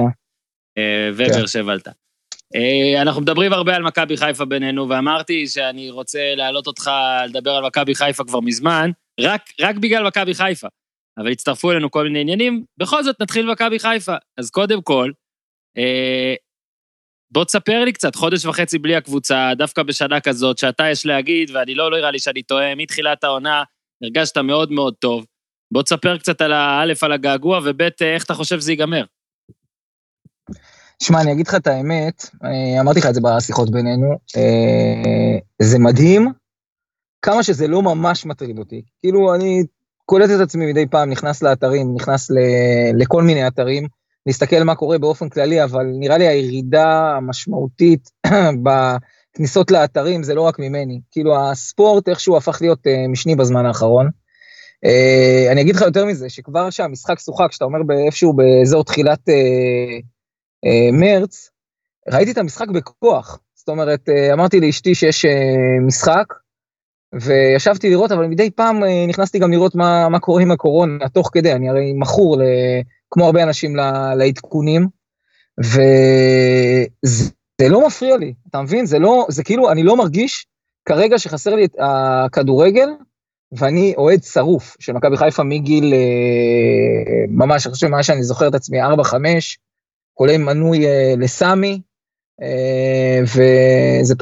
ובאר כן. שבע עלתה. אה, אנחנו מדברים הרבה על מכבי חיפה בינינו, ואמרתי שאני רוצה להעלות אותך לדבר על מכבי חיפה כבר מזמן, רק, רק בגלל מכבי חיפה. אבל הצטרפו אלינו כל מיני עניינים, בכל זאת נתחיל במכבי חיפה. אז קודם כל, אה, בוא תספר לי קצת, חודש וחצי בלי הקבוצה, דווקא בשנה כזאת, שאתה יש להגיד, ואני לא, לא נראה לי שאני טועה, מתחילת העונה הרגשת מאוד מאוד טוב. בוא תספר קצת על א', על הגעגוע, וב', איך אתה חושב שזה ייגמר. שמע, אני אגיד לך את האמת, אה, אמרתי לך את זה בשיחות בינינו, אה, זה מדהים כמה שזה לא ממש מטריד אותי. כאילו, אני קולט את עצמי מדי פעם, נכנס לאתרים, נכנס לכל מיני אתרים, להסתכל מה קורה באופן כללי, אבל נראה לי הירידה המשמעותית בכניסות לאתרים זה לא רק ממני. כאילו, הספורט איכשהו הפך להיות אה, משני בזמן האחרון. אני אגיד לך יותר מזה, שכבר שהמשחק שוחק, כשאתה אומר איפשהו באזור תחילת אה, מרץ, ראיתי את המשחק בכוח. זאת אומרת, אה, אמרתי לאשתי שיש אה, משחק, וישבתי לראות, אבל מדי פעם נכנסתי גם לראות מה, מה קורה עם הקורונה, תוך כדי, אני הרי מכור, ל, כמו הרבה אנשים, לעדכונים, וזה לא מפריע לי, אתה מבין? זה לא, זה כאילו, אני לא מרגיש כרגע שחסר לי את הכדורגל, ואני אוהד שרוף של מכבי חיפה מגיל, ממש, אני חושב, מה שאני זוכר את עצמי, 4-5, כולל מנוי uh, לסמי, uh,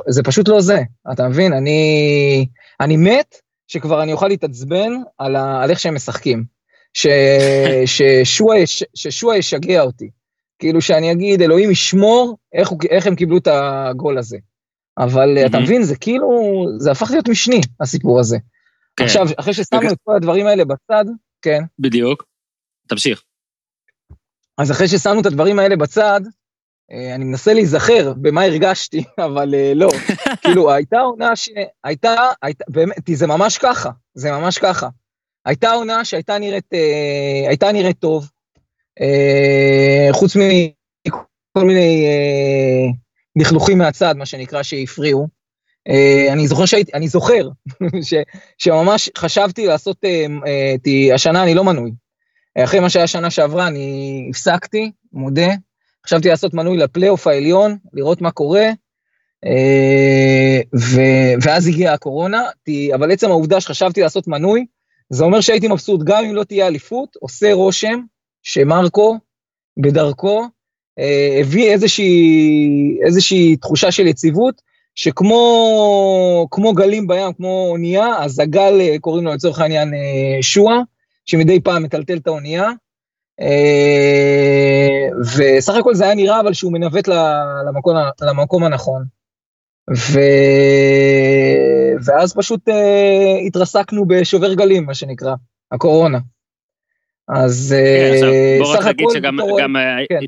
וזה פשוט לא זה, אתה מבין? אני, אני מת שכבר אני אוכל להתעצבן על, ה, על איך שהם משחקים. ש, ששועה, ששועה ישגע אותי. כאילו שאני אגיד, אלוהים ישמור איך, איך הם קיבלו את הגול הזה. אבל mm-hmm. אתה מבין, זה כאילו, זה הפך להיות משני, הסיפור הזה. כן. עכשיו, אחרי ששמנו את כל הדברים האלה בצד, כן. בדיוק. תמשיך. אז אחרי ששמנו את הדברים האלה בצד, אה, אני מנסה להיזכר במה הרגשתי, אבל אה, לא. כאילו, הייתה עונה שהייתה, הייתה, באמת, זה ממש ככה, זה ממש ככה. הייתה עונה שהייתה נראית, אה, הייתה נראית טוב, חוץ מכל מיני לכלוכים מהצד, מה שנקרא, שהפריעו. אני זוכר שהייתי, אני זוכר ש, שממש חשבתי לעשות, השנה אני לא מנוי, אחרי מה שהיה שנה שעברה, אני הפסקתי, מודה. חשבתי לעשות מנוי לפלייאוף העליון, לראות מה קורה, אה, ו- ואז הגיעה הקורונה, אבל עצם העובדה שחשבתי לעשות מנוי, זה אומר שהייתי מבסוט, גם אם לא תהיה אליפות, עושה רושם שמרקו, בדרכו, אה, הביא איזושהי, איזושהי תחושה של יציבות, שכמו גלים בים, כמו אונייה, אז הגל, אה, קוראים לו לצורך העניין שואה, שמדי פעם מטלטל את האונייה. אה, וסך הכל זה היה נראה אבל שהוא מנווט למקום, למקום הנכון. ו... ואז פשוט uh, התרסקנו בשובר גלים, מה שנקרא, הקורונה. אז סך הכל... כן.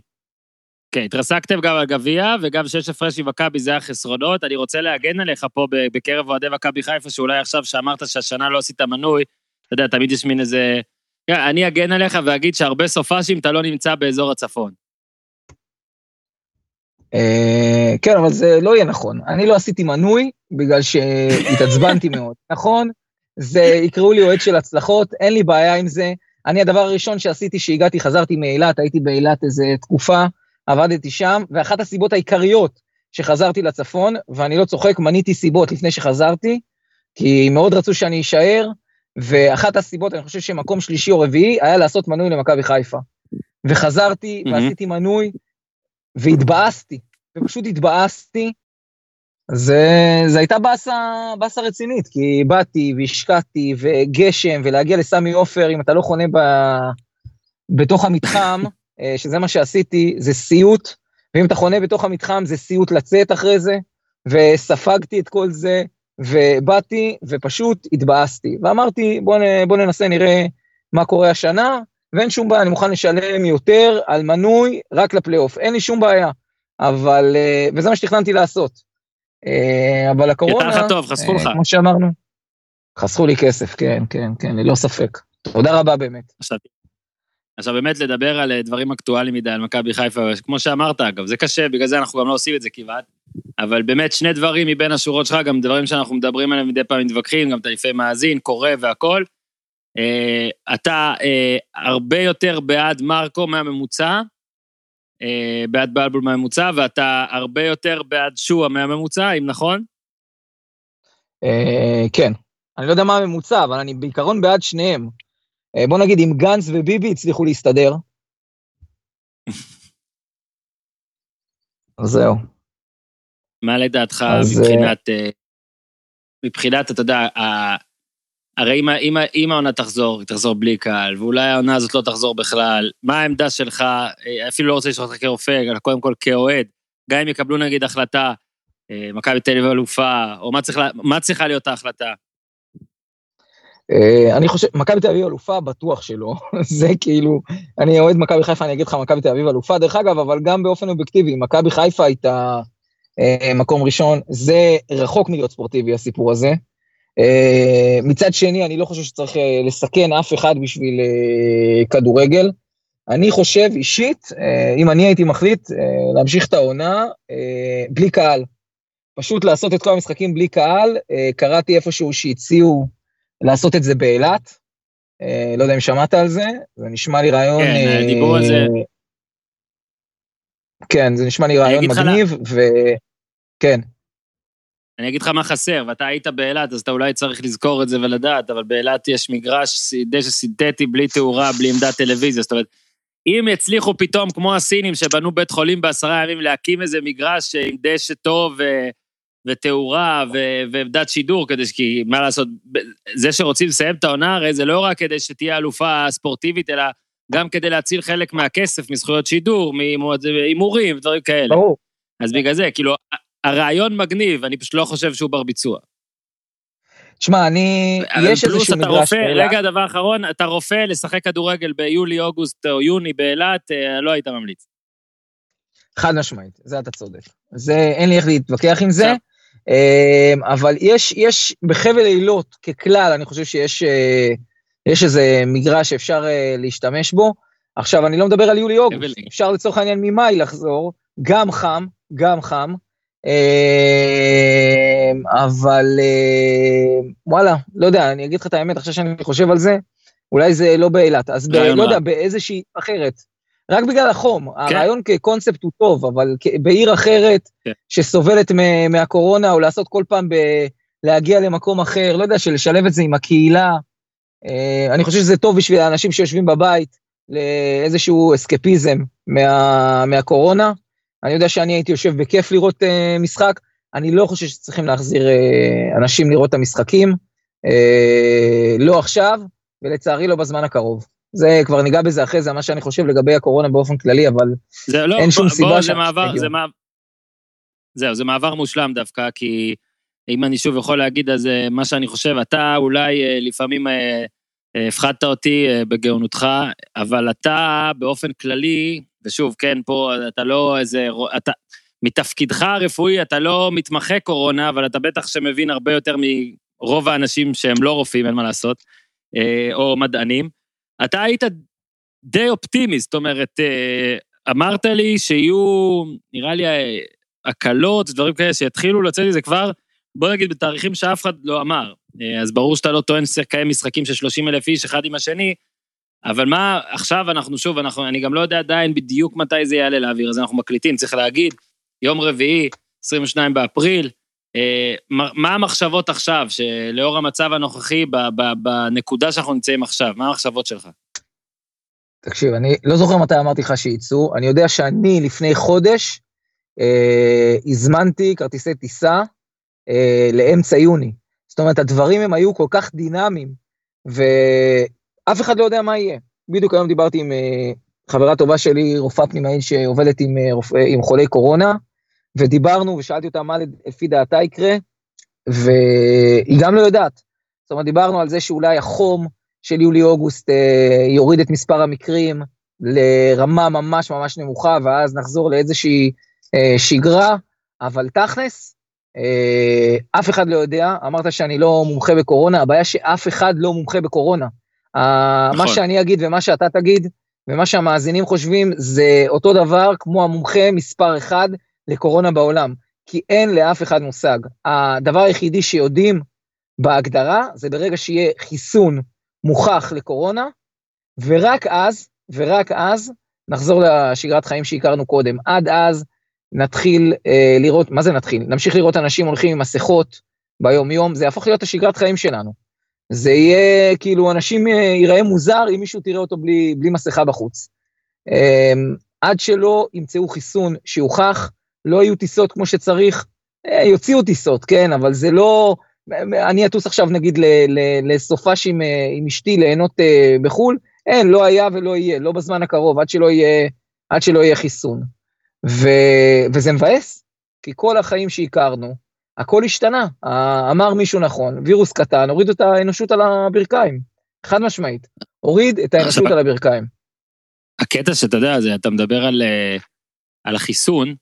כן, התרסקתם גם על גביע, וגם שש הפרש עם מכבי זה החסרונות. אני רוצה להגן עליך פה בקרב אוהדי מכבי חיפה, שאולי עכשיו שאמרת שהשנה לא עשית מנוי, אתה יודע, תמיד יש מין איזה... כן, אני אגן עליך ואגיד שהרבה סופאשים אתה לא נמצא באזור הצפון. אה, כן, אבל זה לא יהיה נכון. אני לא עשיתי מנוי בגלל שהתעצבנתי מאוד, נכון? זה, יקראו לי אוהד של הצלחות, אין לי בעיה עם זה. אני, הדבר הראשון שעשיתי, שהגעתי, חזרתי מאילת, הייתי באילת איזה תקופה, עבדתי שם, ואחת הסיבות העיקריות שחזרתי לצפון, ואני לא צוחק, מניתי סיבות לפני שחזרתי, כי מאוד רצו שאני אשאר, ואחת הסיבות, אני חושב שמקום שלישי או רביעי, היה לעשות מנוי למכבי חיפה. וחזרתי, mm-hmm. ועשיתי מנוי, והתבאסתי, ופשוט התבאסתי. זה, זה הייתה באסה, באסה רצינית, כי באתי והשקעתי, וגשם, ולהגיע לסמי עופר, אם אתה לא חונה ב, בתוך המתחם, אה, שזה מה שעשיתי, זה סיוט, ואם אתה חונה בתוך המתחם, זה סיוט לצאת אחרי זה, וספגתי את כל זה, ובאתי ופשוט התבאסתי, ואמרתי בוא, נ, בוא ננסה נראה מה קורה השנה, ואין שום בעיה, אני מוכן לשלם יותר על מנוי רק לפלייאוף, אין לי שום בעיה, אבל, אה, וזה מה שתכננתי לעשות. אה, אבל הקורונה, יצא לך טוב, חסכו אה, לך. כמו שאמרנו, חסכו לי כסף, כן, כן, כן, ללא ספק. תודה רבה באמת. עכשיו באמת לדבר על דברים אקטואליים מדי, על מכבי חיפה, כמו שאמרת אגב, זה קשה, בגלל זה אנחנו גם לא עושים את זה כמעט, אבל באמת שני דברים מבין השורות שלך, גם דברים שאנחנו מדברים עליהם מדי פעם מתווכחים, גם תעיפי מאזין, קורא והכל. Uh, אתה uh, הרבה יותר בעד מרקו מהממוצע, בעד בלבול מהממוצע, ואתה הרבה יותר בעד שואה מהממוצע, אם נכון? Uh, כן. אני לא יודע מה הממוצע, אבל אני בעיקרון בעד שניהם. Uh, בוא נגיד, אם גנץ וביבי הצליחו להסתדר, אז זהו. מה לדעתך מבחינת, מבחינת, אתה יודע, הרי אם, אם, אם העונה תחזור, היא תחזור בלי קהל, ואולי העונה הזאת לא תחזור בכלל, מה העמדה שלך, אה, אפילו לא רוצה לשאול אותך כרופא, אלא קודם כל כאוהד, גם אם יקבלו נגיד החלטה, אה, מכבי תל אביב אלופה, או מה, צריך, מה צריכה להיות ההחלטה? אה, אני חושב, מכבי תל אביב אלופה, בטוח שלא. זה כאילו, אני אוהד מכבי חיפה, אני אגיד לך מכבי תל אביב אלופה, דרך אגב, אבל גם באופן אובייקטיבי, מכבי חיפה הייתה מקום ראשון, זה רחוק מלהיות ספורטיבי הסיפור הזה. אה, מצד שני, אני לא חושב שצריך אה, לסכן אף אחד בשביל אה, כדורגל. אני חושב אישית, אם אני הייתי מחליט להמשיך את העונה בלי קהל. פשוט לעשות את כל המשחקים בלי קהל. קראתי איפשהו שהציעו לעשות את זה באילת. לא יודע אם שמעת על זה, זה נשמע לי רעיון... כן, דיברו על זה. כן, זה נשמע לי רעיון מגניב, וכן. אני אגיד לך מה חסר, ואתה היית באילת, אז אתה אולי צריך לזכור את זה ולדעת, אבל באילת יש מגרש דשא סינתטי בלי תאורה, בלי עמדת טלוויזיה, זאת אומרת, אם יצליחו פתאום, כמו הסינים שבנו בית חולים בעשרה ימים, להקים איזה מגרש עם דשא טוב ו... ותאורה ו... ועמדת שידור, כדי ש... כי מה לעשות, זה שרוצים לסיים את העונה, הרי זה לא רק כדי שתהיה אלופה ספורטיבית, אלא גם כדי להציל חלק מהכסף מזכויות שידור, מהימורים, דברים כאלה. ברור. אז בגלל זה, כאילו, הרעיון מגניב, אני פשוט לא חושב שהוא בר ביצוע. שמע, אני... יש איזשהו מדרש באילת. רגע, דבר אחרון, אתה רופא לשחק כדורגל ביולי, אוגוסט או יוני באילת, אה, לא היית ממליץ. חד משמעית, זה אתה צודק. זה, אין לי איך להתווכח עם זה, אה, אבל יש, יש בחבל אילות, ככלל, אני חושב שיש אה, יש איזה מגרש שאפשר להשתמש בו. עכשיו, אני לא מדבר על יולי-אוגוסט, אפשר לצורך העניין ממאי לחזור, גם חם, גם חם, אמ, אבל אמ, וואלה, לא יודע, אני אגיד לך את האמת, עכשיו שאני חושב על זה, אולי זה לא באילת, אז ב, לא יודע, באיזושהי אחרת. רק בגלל החום, כן. הרעיון כקונספט הוא טוב, אבל בעיר אחרת כן. שסובלת מהקורונה, או לעשות כל פעם ב... להגיע למקום אחר, לא יודע, שלשלב את זה עם הקהילה. אה, אני חושב שזה טוב בשביל האנשים שיושבים בבית, לאיזשהו אסקפיזם מה, מהקורונה. אני יודע שאני הייתי יושב בכיף לראות uh, משחק, אני לא חושב שצריכים להחזיר uh, אנשים לראות את המשחקים, uh, לא עכשיו, ולצערי לא בזמן הקרוב. זה, כבר ניגע בזה אחרי זה, מה שאני חושב לגבי הקורונה באופן כללי, אבל זה, לא, אין שום בוא, סיבה בוא, זה מעבר, זה מעבר, זהו, זה מעבר מושלם דווקא, כי אם אני שוב יכול להגיד, אז מה שאני חושב, אתה אולי לפעמים הפחדת אותי בגאונותך, אבל אתה באופן כללי, ושוב, כן, פה אתה לא איזה, אתה, מתפקידך הרפואי אתה לא מתמחה קורונה, אבל אתה בטח שמבין הרבה יותר מרוב האנשים שהם לא רופאים, אין מה לעשות, אה, או מדענים. אתה היית די אופטימי, זאת אומרת, אה, אמרת לי שיהיו, נראה לי, אה, הקלות, דברים כאלה שיתחילו לצאת מזה כבר, בוא נגיד בתאריכים שאף אחד לא אמר. אז ברור שאתה לא טוען שצריך לקיים משחקים של 30 אלף איש אחד עם השני, אבל מה, עכשיו אנחנו שוב, אנחנו, אני גם לא יודע עדיין בדיוק מתי זה יעלה לאוויר, אז אנחנו מקליטים, צריך להגיד, יום רביעי, 22 באפריל, אה, מה המחשבות עכשיו, שלאור המצב הנוכחי, בנקודה שאנחנו נמצאים עכשיו, מה המחשבות שלך? תקשיב, אני לא זוכר מתי אמרתי לך שיצאו, אני יודע שאני לפני חודש אה, הזמנתי כרטיסי טיסה אה, לאמצע יוני. זאת אומרת, הדברים הם היו כל כך דינמיים, ו... אף אחד לא יודע מה יהיה. בדיוק היום דיברתי עם uh, חברה טובה שלי, רופאה פנימאית שעובדת עם, רופא, עם חולי קורונה, ודיברנו ושאלתי אותה מה לפי דעתה יקרה, והיא גם לא יודעת. זאת אומרת, דיברנו על זה שאולי החום של יולי-אוגוסט uh, יוריד את מספר המקרים לרמה ממש ממש נמוכה, ואז נחזור לאיזושהי שגרה, אבל תכלס, אף אחד לא יודע, אמרת שאני לא מומחה בקורונה, הבעיה שאף אחד לא מומחה בקורונה. נכון. מה שאני אגיד ומה שאתה תגיד, ומה שהמאזינים חושבים זה אותו דבר כמו המומחה מספר אחד לקורונה בעולם, כי אין לאף אחד מושג. הדבר היחידי שיודעים בהגדרה זה ברגע שיהיה חיסון מוכח לקורונה, ורק אז, ורק אז, נחזור לשגרת חיים שהכרנו קודם. עד אז נתחיל אה, לראות, מה זה נתחיל? נמשיך לראות אנשים הולכים עם מסכות ביום-יום, זה יהפוך להיות השגרת חיים שלנו. זה יהיה, כאילו, אנשים אה, ייראה מוזר אם מישהו תראה אותו בלי, בלי מסכה בחוץ. אה, עד שלא ימצאו חיסון שיוכח, לא יהיו טיסות כמו שצריך, אה, יוציאו טיסות, כן, אבל זה לא... אני אטוס עכשיו נגיד לסופש עם, אה, עם אשתי ליהנות בחו"ל, אין, לא היה ולא יהיה, לא בזמן הקרוב, עד שלא יהיה, עד שלא יהיה חיסון. ו, וזה מבאס, כי כל החיים שהכרנו, הכל השתנה. אמר מישהו נכון, וירוס קטן, הוריד את האנושות על הברכיים, חד משמעית. הוריד את האנושות על הברכיים. הקטע שאתה יודע, זה, אתה מדבר על, אה, על החיסון,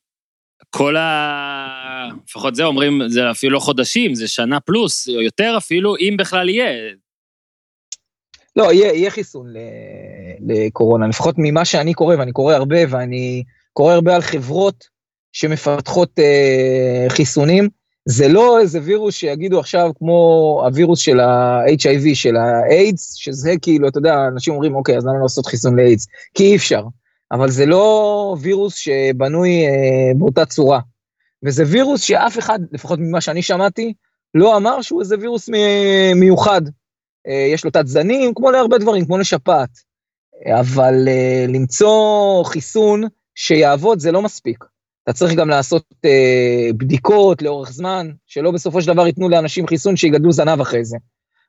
כל ה... לפחות זה אומרים, זה אפילו לא חודשים, זה שנה פלוס, או יותר אפילו, אם בכלל יהיה. לא, יהיה, יהיה חיסון לקורונה, לפחות ממה שאני קורא, ואני קורא הרבה, ואני קורא הרבה על חברות שמפתחות אה, חיסונים. זה לא איזה וירוס שיגידו עכשיו כמו הווירוס של ה-HIV, של האיידס, שזה כאילו, אתה יודע, אנשים אומרים, אוקיי, אז למה לא לעשות חיסון לאיידס? כי אי אפשר. אבל זה לא וירוס שבנוי אה, באותה צורה. וזה וירוס שאף אחד, לפחות ממה שאני שמעתי, לא אמר שהוא איזה וירוס מיוחד. אה, יש לו תת זנים, כמו להרבה דברים, כמו לשפעת. אבל אה, למצוא חיסון שיעבוד זה לא מספיק. אתה צריך גם לעשות אה, בדיקות לאורך זמן, שלא בסופו של דבר ייתנו לאנשים חיסון שיגדלו זנב אחרי זה.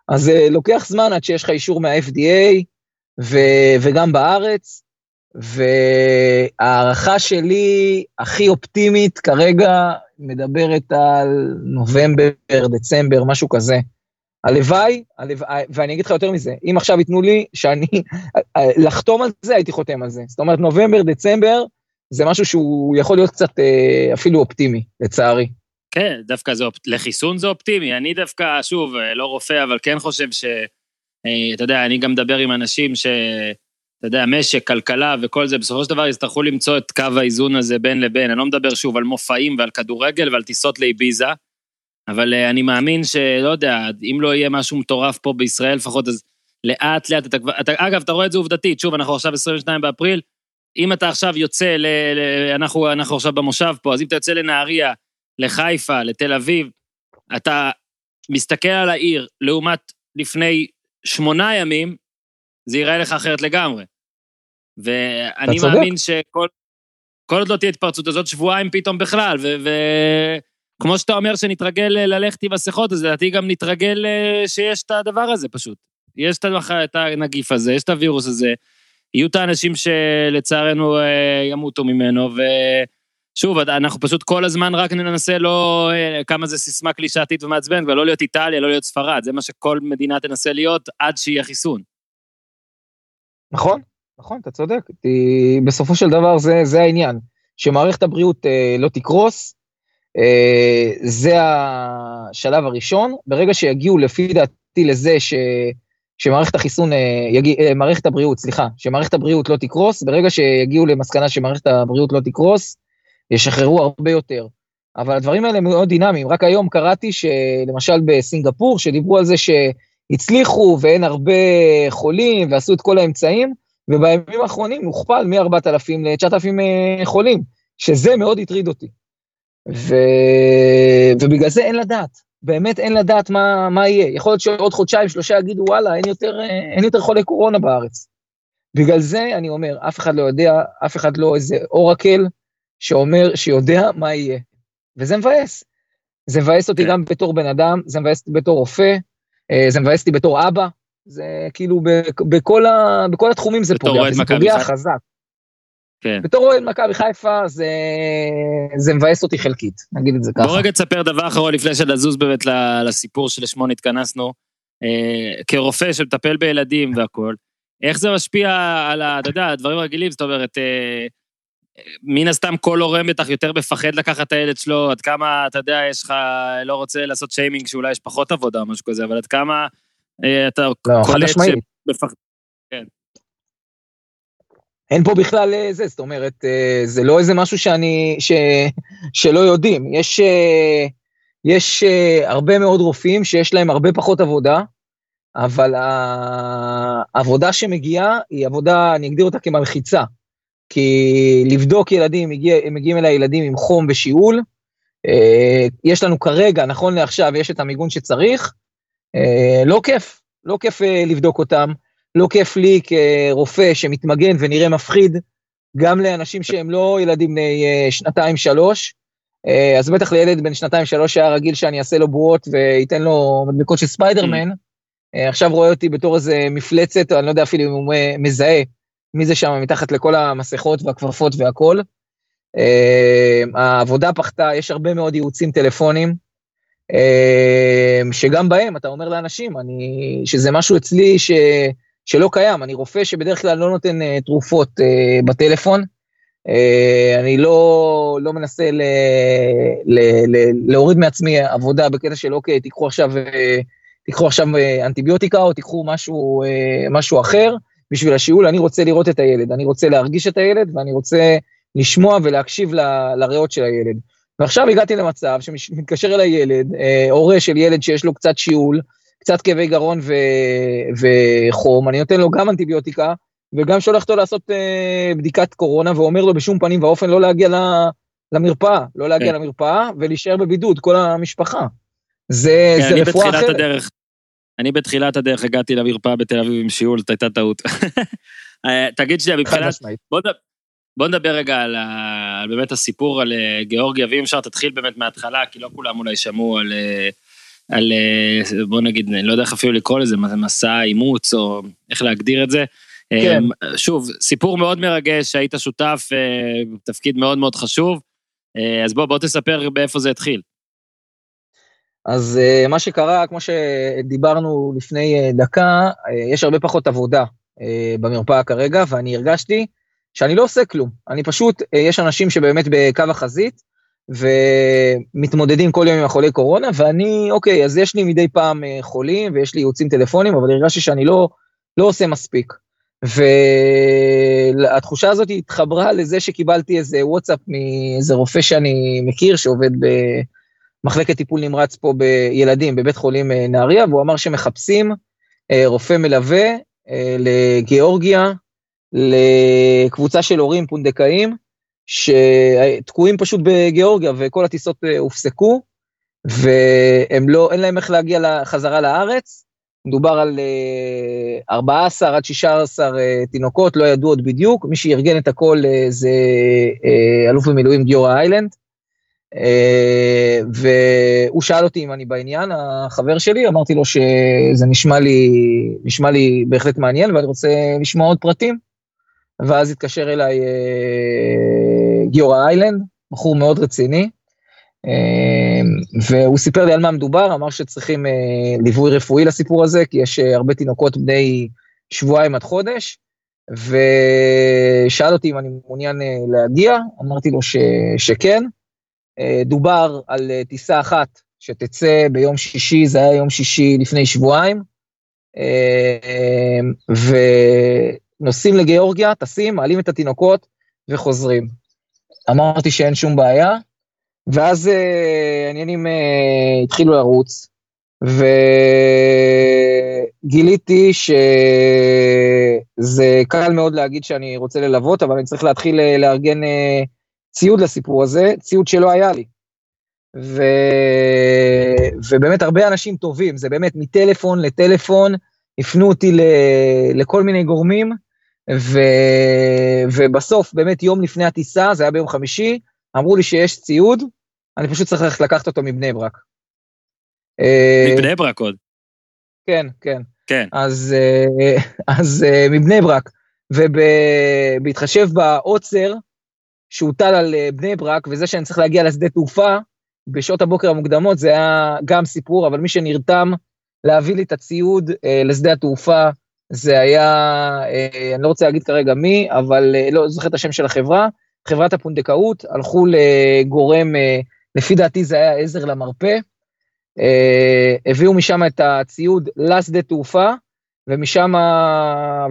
אז אה, לוקח זמן עד שיש לך אישור מה-FDA, וגם בארץ, וההערכה שלי הכי אופטימית כרגע מדברת על נובמבר, דצמבר, משהו כזה. הלוואי, הלוואי, ואני אגיד לך יותר מזה, אם עכשיו ייתנו לי שאני, לחתום על זה, הייתי חותם על זה. זאת אומרת, נובמבר, דצמבר, זה משהו שהוא יכול להיות קצת אה, אפילו אופטימי, לצערי. כן, דווקא זה, לחיסון זה אופטימי. אני דווקא, שוב, אה, לא רופא, אבל כן חושב ש... אה, אתה יודע, אני גם מדבר עם אנשים ש... אתה יודע, משק, כלכלה וכל זה, בסופו של דבר יצטרכו למצוא את קו האיזון הזה בין לבין. אני לא מדבר שוב על מופעים ועל כדורגל ועל טיסות לאביזה, אבל אני מאמין שלא יודע, אם לא יהיה משהו מטורף פה בישראל לפחות, אז לאט לאט אתה כבר, אגב, אתה רואה את זה עובדתית, שוב, אנחנו עכשיו 22 באפריל, אם אתה עכשיו יוצא, ל, ל, אנחנו, אנחנו עכשיו במושב פה, אז אם אתה יוצא לנהריה, לחיפה, לתל אביב, אתה מסתכל על העיר לעומת לפני שמונה ימים, זה ייראה לך אחרת לגמרי. ואני מאמין שכל עוד לא תהיה התפרצות הזאת, שבועיים פתאום בכלל, וכמו שאתה אומר שנתרגל ללכת עם מסכות, אז לדעתי גם נתרגל אה, שיש את הדבר הזה פשוט. יש את הנגיף הזה, יש את הווירוס הזה, יהיו את האנשים שלצערנו אה, ימותו ממנו, ושוב, אנחנו פשוט כל הזמן רק ננסה לא, אה, כמה זה סיסמה קלישאתית ומעצבנת, ולא להיות איטליה, לא להיות ספרד, זה מה שכל מדינה תנסה להיות עד שיהיה חיסון. נכון, נכון, אתה צודק. בסופו של דבר זה, זה העניין, שמערכת הבריאות אה, לא תקרוס, אה, זה השלב הראשון. ברגע שיגיעו לפי דעתי לזה ש, שמערכת החיסון, אה, יגיע, אה, מערכת הבריאות, סליחה, שמערכת הבריאות לא תקרוס, ברגע שיגיעו למסקנה שמערכת הבריאות לא תקרוס, ישחררו הרבה יותר. אבל הדברים האלה מאוד דינמיים. רק היום קראתי שלמשל בסינגפור, שדיברו על זה שהצליחו ואין הרבה חולים ועשו את כל האמצעים, ובימים האחרונים הוכפל מ-4,000 ל-9,000 אה, חולים, שזה מאוד הטריד אותי. ו... ובגלל זה אין לדעת, באמת אין לדעת מה, מה יהיה. יכול להיות שעוד חודשיים, שלושה יגידו, וואלה, אין יותר, אה, אין יותר חולי קורונה בארץ. בגלל זה אני אומר, אף אחד לא יודע, אף אחד לא איזה אורקל שאומר, שיודע מה יהיה. וזה מבאס. זה מבאס אותי כן. גם בתור בן אדם, זה מבאס אותי בתור רופא, אה, זה מבאס אותי בתור אבא, זה כאילו בכל, ה, בכל התחומים זה פוגע, זה פוגע חזק. כן. בתור אוהד מכבי חיפה זה, זה מבאס אותי חלקית, נגיד את זה ככה. בוא רגע תספר דבר אחרון לפני שנזוז באמת לסיפור שלשמו נתכנסנו. אה, כרופא שמטפל בילדים והכול, איך זה משפיע על, אתה יודע, הדברים הרגילים, זאת אומרת, אה, מן הסתם כל הורה בטח יותר מפחד לקחת את הילד שלו, עד כמה, אתה יודע, יש לך, לא רוצה לעשות שיימינג שאולי יש פחות עבודה או משהו כזה, אבל עד כמה אה, אתה לא, קולט שבפח... כן. אין פה בכלל אה, זה, זאת אומרת, אה, זה לא איזה משהו שאני, ש, שלא יודעים. יש, אה, יש הרבה מאוד רופאים שיש להם הרבה פחות עבודה, אבל העבודה שמגיעה היא עבודה, אני אגדיר אותה כמלחיצה. כי לבדוק ילדים, מגיע, מגיעים אליי ילדים עם חום ושיעול, יש לנו כרגע, נכון לעכשיו, יש את המיגון שצריך, לא כיף, לא כיף לבדוק אותם. לא כיף לי כרופא שמתמגן ונראה מפחיד, גם לאנשים שהם לא ילדים בני אה, שנתיים-שלוש, אה, אז בטח לילד בן שנתיים-שלוש היה רגיל שאני אעשה לו בועות ואתן לו מדבקות של ספיידרמן, mm. אה, עכשיו רואה אותי בתור איזה מפלצת, אני לא יודע אפילו אם הוא מזהה מי זה שם מתחת לכל המסכות והכפפות והכול. העבודה פחתה, יש הרבה מאוד ייעוצים טלפונים, שגם בהם אתה אומר לאנשים, אני, שזה משהו אצלי ש... שלא קיים. אני רופא שבדרך כלל לא נותן uh, תרופות uh, בטלפון. Uh, אני לא, לא מנסה ל, ל, ל, להוריד מעצמי עבודה בקטע של אוקיי, תיקחו עכשיו, uh, תיקחו עכשיו uh, אנטיביוטיקה או תיקחו משהו, uh, משהו אחר בשביל השיעול. אני רוצה לראות את הילד, אני רוצה להרגיש את הילד ואני רוצה לשמוע ולהקשיב ל, לריאות של הילד. ועכשיו הגעתי למצב שמתקשר אליי ילד, הורה של ילד שיש לו קצת שיעול, קצת כאבי גרון ו... וחום, אני נותן לו גם אנטיביוטיקה, וגם שולח אותו לעשות uh, בדיקת קורונה, ואומר לו בשום פנים ואופן לא להגיע ל... למרפאה, לא להגיע כן. למרפאה ולהישאר בבידוד, כל המשפחה. זה, כן, זה רפואה אחרת. הדרך, אני בתחילת הדרך הגעתי למרפאה בתל אביב עם שיעול, זאת הייתה טעות. אה, תגיד שנייה, מבחינת... בוא, בוא נדבר רגע על, ה... על באמת הסיפור על אה, גיאורגיה, ואם אפשר תתחיל באמת מההתחלה, כי לא כולם אולי שמעו על... על, אה, בוא נגיד, אני לא יודע איך אפילו לקרוא לזה, מסע אימוץ או איך להגדיר את זה. כן. אה, שוב, סיפור מאוד מרגש, היית שותף, אה, תפקיד מאוד מאוד חשוב, אז בוא, בוא תספר באיפה זה התחיל. אז מה שקרה, כמו שדיברנו לפני דקה, יש הרבה פחות עבודה במרפאה כרגע, ואני הרגשתי שאני לא עושה כלום. אני פשוט, יש אנשים שבאמת בקו החזית, ומתמודדים כל יום עם החולי קורונה, ואני, אוקיי, אז יש לי מדי פעם אה, חולים ויש לי ייעוצים טלפונים, אבל הרגשתי שאני לא, לא עושה מספיק. והתחושה הזאת התחברה לזה שקיבלתי איזה וואטסאפ מאיזה רופא שאני מכיר, שעובד במחלקת טיפול נמרץ פה בילדים בבית חולים אה, נהריה, והוא אמר שמחפשים אה, רופא מלווה לגיאורגיה, לקבוצה של הורים פונדקאים, שתקועים פשוט בגיאורגיה וכל הטיסות אה, הופסקו, והם לא, אין להם איך להגיע חזרה לארץ. מדובר על 14 אה, עד 16 אה, תינוקות, לא ידעו עוד בדיוק, מי שארגן את הכל זה אלוף במילואים גיורא איילנד. והוא שאל אותי אם אני בעניין, החבר שלי, אמרתי לו שזה נשמע לי, נשמע לי בהחלט מעניין ואני רוצה לשמוע עוד פרטים. ואז התקשר אליי גיורא איילנד, בחור מאוד רציני, אה, והוא סיפר לי על מה מדובר, אמר שצריכים אה, ליווי רפואי לסיפור הזה, כי יש אה, הרבה תינוקות בני שבועיים עד חודש, ושאל אותי אם אני מעוניין להגיע, אמרתי לו ש, שכן. דובר על טיסה אחת שתצא ביום שישי, זה היה יום שישי לפני שבועיים, אה, אה, ו... נוסעים לגיאורגיה, טסים, מעלים את התינוקות וחוזרים. אמרתי שאין שום בעיה, ואז אה, העניינים אה, התחילו לרוץ, וגיליתי שזה קל מאוד להגיד שאני רוצה ללוות, אבל אני צריך להתחיל אה, לארגן ציוד לסיפור הזה, ציוד שלא היה לי. ו... ובאמת הרבה אנשים טובים, זה באמת מטלפון לטלפון, הפנו אותי ל... לכל מיני גורמים, ו... ובסוף, באמת יום לפני הטיסה, זה היה ביום חמישי, אמרו לי שיש ציוד, אני פשוט צריך ללכת לקחת אותו מבני ברק. אה, מבני ברק עוד. כן, כן. כן. אז, אה, אז אה, מבני ברק, ובהתחשב בעוצר שהוטל על בני ברק, וזה שאני צריך להגיע לשדה תעופה בשעות הבוקר המוקדמות, זה היה גם סיפור, אבל מי שנרתם להביא לי את הציוד לשדה התעופה, זה היה, אה, אני לא רוצה להגיד כרגע מי, אבל אה, לא זוכר את השם של החברה, חברת הפונדקאות, הלכו לגורם, אה, לפי דעתי זה היה עזר למרפא, הביאו משם את הציוד לשדה תעופה, ומשם,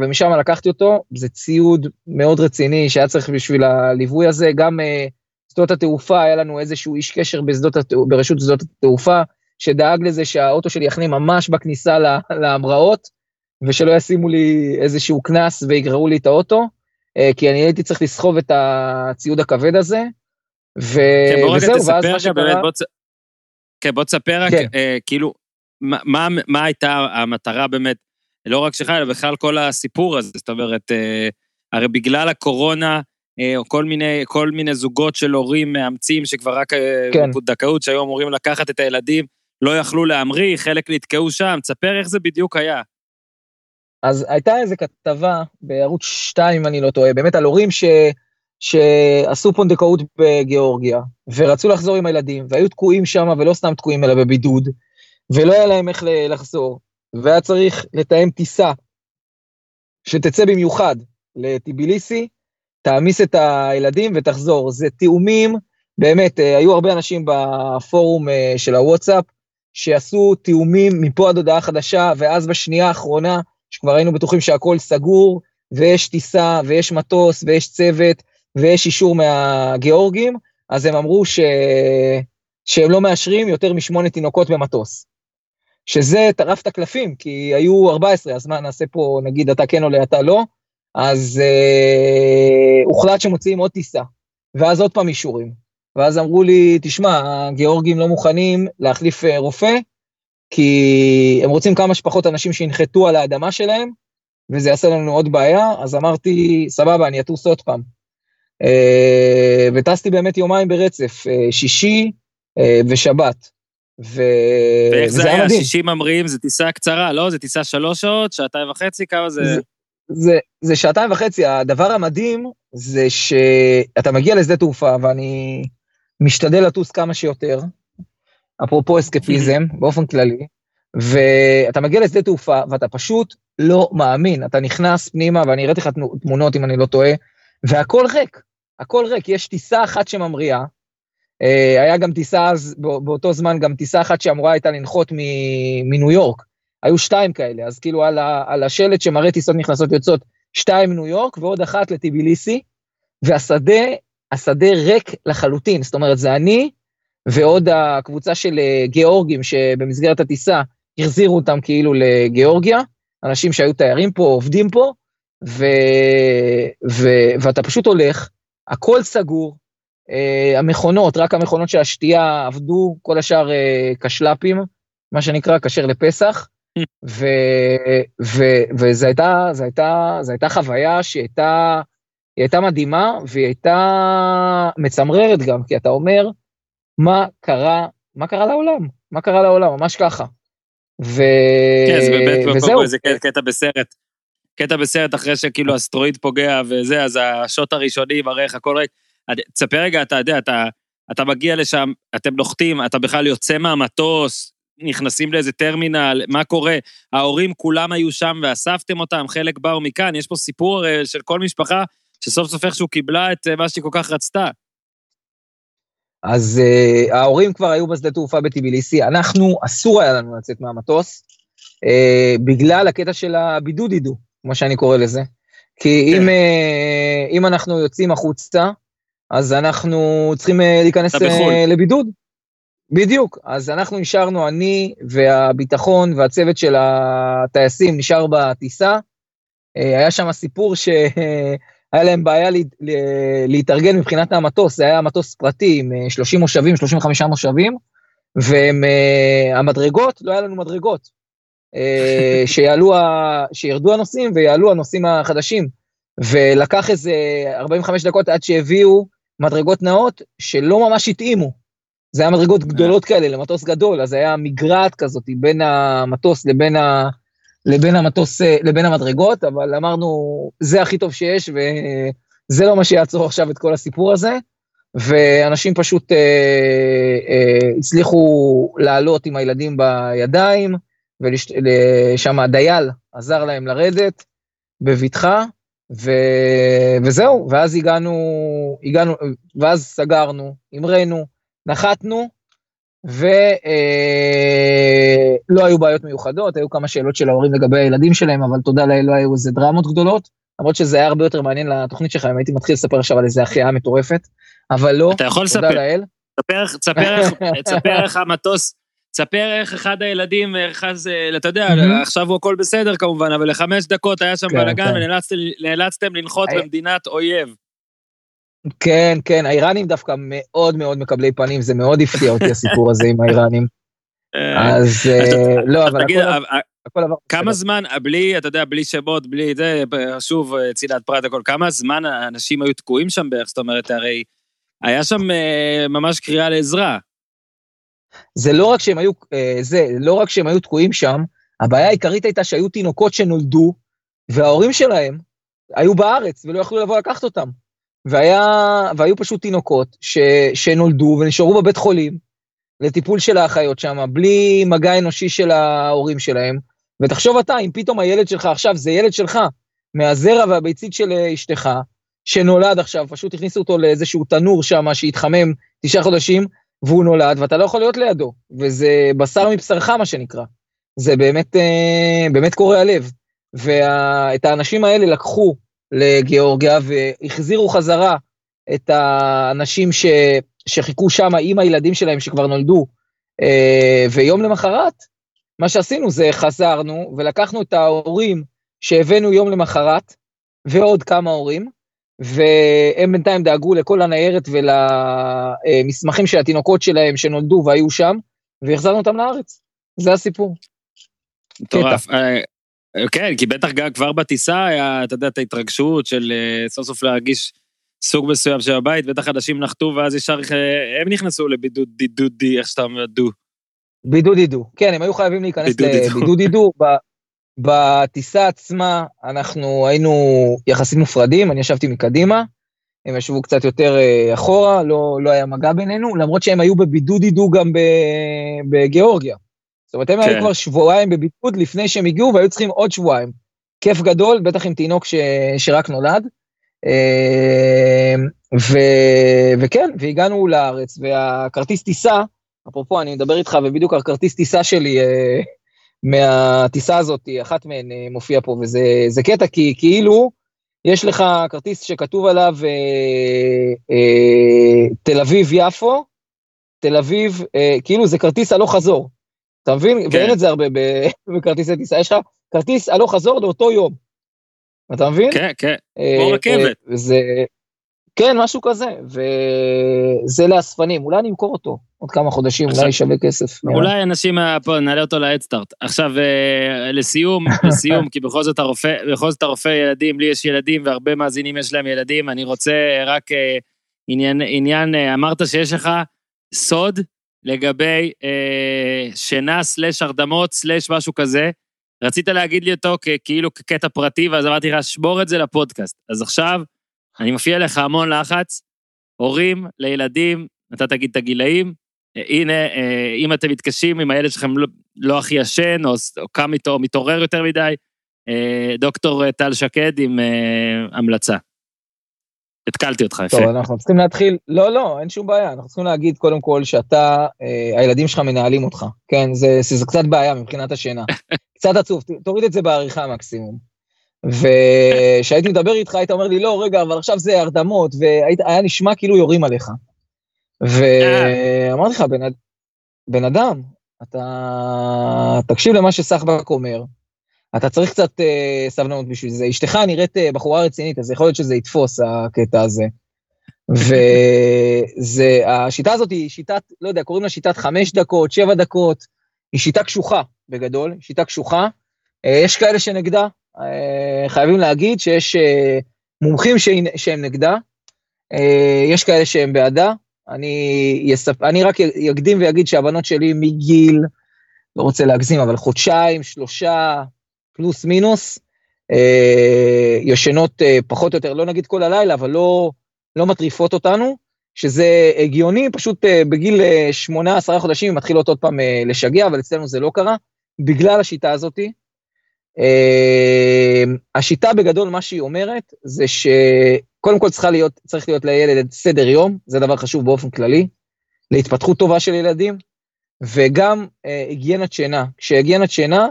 ומשם לקחתי אותו, זה ציוד מאוד רציני שהיה צריך בשביל הליווי הזה, גם uh, שדות התעופה, היה לנו איזשהו איש קשר בשדות ברשות שדות התעופה, שדאג לזה שהאוטו שלי יחנה ממש בכניסה להמראות, ושלא ישימו לי איזשהו קנס ויגררו לי את האוטו, uh, כי אני הייתי צריך לסחוב את הציוד הכבד הזה, ו... כן, וזהו, ואז מה שקרה... בוא, כן, בוא תספר רק, כן. אה, כאילו, מה, מה, מה הייתה המטרה באמת, לא רק שלך, אלא בכלל כל הסיפור הזה, זאת אומרת, אה, הרי בגלל הקורונה, אה, או כל מיני, כל מיני זוגות של הורים מאמצים שכבר רק אה, כן. בפונדקאות, שהיו אמורים לקחת את הילדים, לא יכלו להמריא, חלק נתקעו שם, תספר איך זה בדיוק היה. אז הייתה איזו כתבה בערוץ 2, אם אני לא טועה, באמת על הורים ש... שעשו פונדקאות בגיאורגיה, ורצו לחזור עם הילדים, והיו תקועים שם, ולא סתם תקועים, אלא בבידוד, ולא היה להם איך לחזור, והיה צריך לתאם טיסה שתצא במיוחד לטיביליסי, תעמיס את הילדים ותחזור. זה תיאומים, באמת, אה, היו הרבה אנשים בפורום אה, של הוואטסאפ, שעשו תיאומים מפה עד הודעה חדשה, ואז בשנייה האחרונה, שכבר היינו בטוחים שהכל סגור, ויש טיסה, ויש מטוס, ויש צוות, ויש אישור מהגיאורגים, אז הם אמרו ש... שהם לא מאשרים יותר משמונה תינוקות במטוס. שזה טרף את הקלפים, כי היו 14, אז מה נעשה פה, נגיד אתה כן עולה, אתה לא, אז אה, הוחלט שמוציאים עוד טיסה, ואז עוד פעם אישורים. ואז אמרו לי, תשמע, הגיאורגים לא מוכנים להחליף אה, רופא, כי הם רוצים כמה שפחות אנשים שינחתו על האדמה שלהם, וזה יעשה לנו עוד בעיה, אז אמרתי, סבבה, אני אטוס עוד פעם. אה, וטסתי באמת יומיים ברצף, אה, שישי אה, ושבת. ו... ואיך זה היה? מדהים. 60 ממריאים זה טיסה קצרה, לא? זה טיסה שלוש שעות, שעתיים וחצי, כמה זה... זה, זה, זה שעתיים וחצי. הדבר המדהים זה שאתה מגיע לשדה תעופה, ואני משתדל לטוס כמה שיותר, אפרופו אסקפיזם, באופן כללי, ואתה מגיע לשדה תעופה, ואתה פשוט לא מאמין. אתה נכנס פנימה, ואני הראיתי לך תמונות, אם אני לא טועה, והכל ריק. הכל ריק, יש טיסה אחת שממריאה, אה, היה גם טיסה אז, באותו זמן גם טיסה אחת שאמורה הייתה לנחות מניו יורק, היו שתיים כאלה, אז כאילו על, ה, על השלט שמראה טיסות נכנסות יוצאות, שתיים מניו יורק ועוד אחת לטיביליסי, והשדה, השדה ריק לחלוטין, זאת אומרת זה אני ועוד הקבוצה של אה, גיאורגים שבמסגרת הטיסה החזירו אותם כאילו לגיאורגיה, אנשים שהיו תיירים פה, עובדים פה, ו, ו, ואתה פשוט הולך, הכל סגור, uh, המכונות, רק המכונות של השתייה עבדו, כל השאר uh, כשל"פים, מה שנקרא, כשר לפסח, ו, ו, וזו הייתה, זו הייתה, זו הייתה חוויה שהיא הייתה, היא הייתה מדהימה, והיא הייתה מצמררת גם, כי אתה אומר, מה קרה, מה קרה לעולם? מה קרה לעולם? ממש ככה. ו... כן, זה באמת, וזהו. זה קטע בסרט. קטע בסרט אחרי שכאילו אסטרואיד פוגע וזה, אז השוט הראשוני מראה הכל ריק. תספר רגע, אתה יודע, אתה, אתה מגיע לשם, אתם נוחתים, אתה בכלל יוצא מהמטוס, נכנסים לאיזה טרמינל, מה קורה? ההורים כולם היו שם ואספתם אותם, חלק באו מכאן, יש פה סיפור אה, של כל משפחה שסוף סוף איכשהו קיבלה את אה, מה שהיא כל כך רצתה. אז uh, ההורים כבר היו בשדה תעופה בטיביליסי, אנחנו, אסור היה לנו לצאת מהמטוס, uh, בגלל הקטע של הבידוד ידעו. כמו שאני קורא לזה. כי אם, כן. אה, אם אנחנו יוצאים החוצה, אז אנחנו צריכים אה, להיכנס אה, לבידוד. בדיוק, אז אנחנו נשארנו, אני והביטחון והצוות של הטייסים נשאר בטיסה. היה שם סיפור שהיה להם בעיה לה, להתארגן מבחינת המטוס, זה היה מטוס פרטי עם 30 מושבים, 35 מושבים, והמדרגות, לא היה לנו מדרגות. אה, שיעלו, שירדו הנושאים ויעלו הנושאים החדשים. ולקח איזה 45 דקות עד שהביאו מדרגות נאות שלא ממש התאימו. זה היה מדרגות גדולות כאלה למטוס גדול, אז היה מגרעת כזאת בין המטוס לבין, ה, לבין המטוס, לבין המדרגות, אבל אמרנו, זה הכי טוב שיש, וזה לא מה שיעצור עכשיו את כל הסיפור הזה. ואנשים פשוט אה, אה, הצליחו לעלות עם הילדים בידיים, ושם הדייל עזר להם לרדת בבטחה, ו... וזהו, ואז הגענו, הגענו, ואז סגרנו, המראנו, נחתנו, ולא אה, היו בעיות מיוחדות, היו כמה שאלות של ההורים לגבי הילדים שלהם, אבל תודה לאל לא היו איזה דרמות גדולות, למרות שזה היה הרבה יותר מעניין לתוכנית שלך, אם הייתי מתחיל לספר עכשיו על איזה החייאה מטורפת, אבל לא, אתה יכול תודה לספר. לאל. תספר איך המטוס, תספר איך אחד הילדים, איך אז, אתה יודע, עכשיו הוא הכל בסדר כמובן, אבל לחמש דקות היה שם כן, בלאגן כן. ונאלצתם לנחות במדינת אויב. כן, כן, האיראנים דווקא מאוד מאוד מקבלי פנים, זה מאוד הפתיע אותי הסיפור הזה עם האיראנים. אה, אז אה, לא, אבל הכל עבר... כמה זמן, בלי, אתה יודע, בלי שמות, בלי זה, שוב, צילת פרט הכל, כמה זמן האנשים היו תקועים שם בערך? זאת אומרת, הרי היה שם אה, ממש קריאה לעזרה. זה לא רק שהם היו, זה, לא רק שהם היו תקועים שם, הבעיה העיקרית הייתה שהיו תינוקות שנולדו, וההורים שלהם היו בארץ ולא יכלו לבוא לקחת אותם. והיה, והיו פשוט תינוקות ש, שנולדו ונשארו בבית חולים לטיפול של האחיות שם, בלי מגע אנושי של ההורים שלהם. ותחשוב אתה, אם פתאום הילד שלך עכשיו זה ילד שלך, מהזרע והביצית של אשתך, שנולד עכשיו, פשוט הכניסו אותו לאיזשהו תנור שם שהתחמם תשעה חודשים, והוא נולד, ואתה לא יכול להיות לידו, וזה בשר מבשרך, מה שנקרא. זה באמת, אה, באמת קורע לב. ואת האנשים האלה לקחו לגיאורגיה והחזירו חזרה את האנשים ש, שחיכו שם עם הילדים שלהם שכבר נולדו, אה, ויום למחרת, מה שעשינו זה חזרנו ולקחנו את ההורים שהבאנו יום למחרת, ועוד כמה הורים, והם בינתיים דאגו לכל הניירת ולמסמכים של התינוקות שלהם שנולדו והיו שם, והחזרנו אותם לארץ. זה הסיפור. מטורף. כן, כי בטח גם כבר בטיסה היה, אתה יודע, את ההתרגשות של אה, סוף סוף להרגיש סוג מסוים של הבית, בטח אנשים נחתו ואז ישר אה, הם נכנסו לבידוד דידודי, איך שאתה אומר, דו. בידוד דידו, כן, הם היו חייבים להיכנס לבידוד דידו. בטיסה עצמה אנחנו היינו יחסית מופרדים, אני ישבתי מקדימה, הם ישבו קצת יותר אה, אחורה, לא, לא היה מגע בינינו, למרות שהם היו בבידוד דידו גם בגיאורגיה. זאת אומרת, הם כן. היו כבר שבועיים בבידוד לפני שהם הגיעו, והיו צריכים עוד שבועיים. כיף גדול, בטח עם תינוק ש... שרק נולד. אה, ו... וכן, והגענו לארץ, והכרטיס טיסה, אפרופו, אני מדבר איתך, ובדיוק הכרטיס טיסה שלי אה, מהטיסה הזאת, אחת מהן אה, מופיע פה, וזה קטע, כי כאילו, יש לך כרטיס שכתוב עליו אה, אה, תל אביב-יפו, תל אביב, אה, כאילו זה כרטיס הלוך חזור. אתה מבין? כן. ואין את זה הרבה בכרטיסי טיסה, יש לך כרטיס הלוך חזור לאותו יום. אתה מבין? כן, כן, אה, כמו רכבת. זה, כן, משהו כזה, וזה לאספנים, אולי אני אמכור אותו עוד כמה חודשים, אולי שווה כסף. אולי אנשים, פה, נעלה אותו להדסטארט. עכשיו, אה, לסיום, לסיום, כי בכל זאת הרופא, בכל זאת הרופא ילדים, לי יש ילדים והרבה מאזינים יש להם ילדים, אני רוצה רק אה, עניין, עניין, אמרת שיש לך סוד לגבי אה, שינה סלש הרדמות סלש משהו כזה. רצית להגיד לי אותו כאילו כקטע פרטי, ואז אמרתי לך, שמור את זה לפודקאסט. אז עכשיו, אני מפעיל לך המון לחץ, הורים לילדים, אתה תגיד את הגילאים, אה, הנה, אה, אם אתם מתקשים, אם הילד שלכם לא, לא הכי ישן, או, או קם איתו, מתעורר יותר מדי, אה, דוקטור טל שקד עם אה, המלצה. התקלתי אותך, יפה. טוב, אנחנו צריכים להתחיל, לא, לא, אין שום בעיה, אנחנו צריכים להגיד קודם כל שאתה, אה, הילדים שלך מנהלים אותך, כן, זה, זה, זה קצת בעיה מבחינת השינה. קצת עצוב, תוריד את זה בעריכה מקסימום. וכשהייתי מדבר איתך, היית אומר לי, לא, רגע, אבל עכשיו זה הרדמות, והיה נשמע כאילו יורים עליך. ואמרתי לך, בן, בן אדם, אתה תקשיב למה שסחבק אומר, אתה צריך קצת אה, סבלנות בשביל זה. אשתך נראית אה, בחורה רצינית, אז יכול להיות שזה יתפוס, הקטע הזה. וזה, השיטה הזאת היא שיטת, לא יודע, קוראים לה שיטת חמש דקות, שבע דקות, היא שיטה קשוחה, בגדול, שיטה קשוחה. אה, יש כאלה שנגדה, אה, חייבים להגיד שיש אה, מומחים ש... שהם נגדה, אה, יש כאלה שהם בעדה. אני, יספ... אני רק אקדים ואגיד שהבנות שלי מגיל, לא רוצה להגזים, אבל חודשיים, שלושה, פלוס מינוס, אה, ישנות אה, פחות או יותר, לא נגיד כל הלילה, אבל לא, לא מטריפות אותנו, שזה הגיוני, פשוט אה, בגיל אה, שמונה, עשרה חודשים מתחילות עוד פעם אה, לשגע, אבל אצלנו זה לא קרה, בגלל השיטה הזאתי. אה, השיטה בגדול, מה שהיא אומרת, זה שקודם כל צריכה להיות, צריך להיות לילד סדר יום, זה דבר חשוב באופן כללי, להתפתחות טובה של ילדים. וגם אה, היגיינת שינה. כשהיגיינת שינה,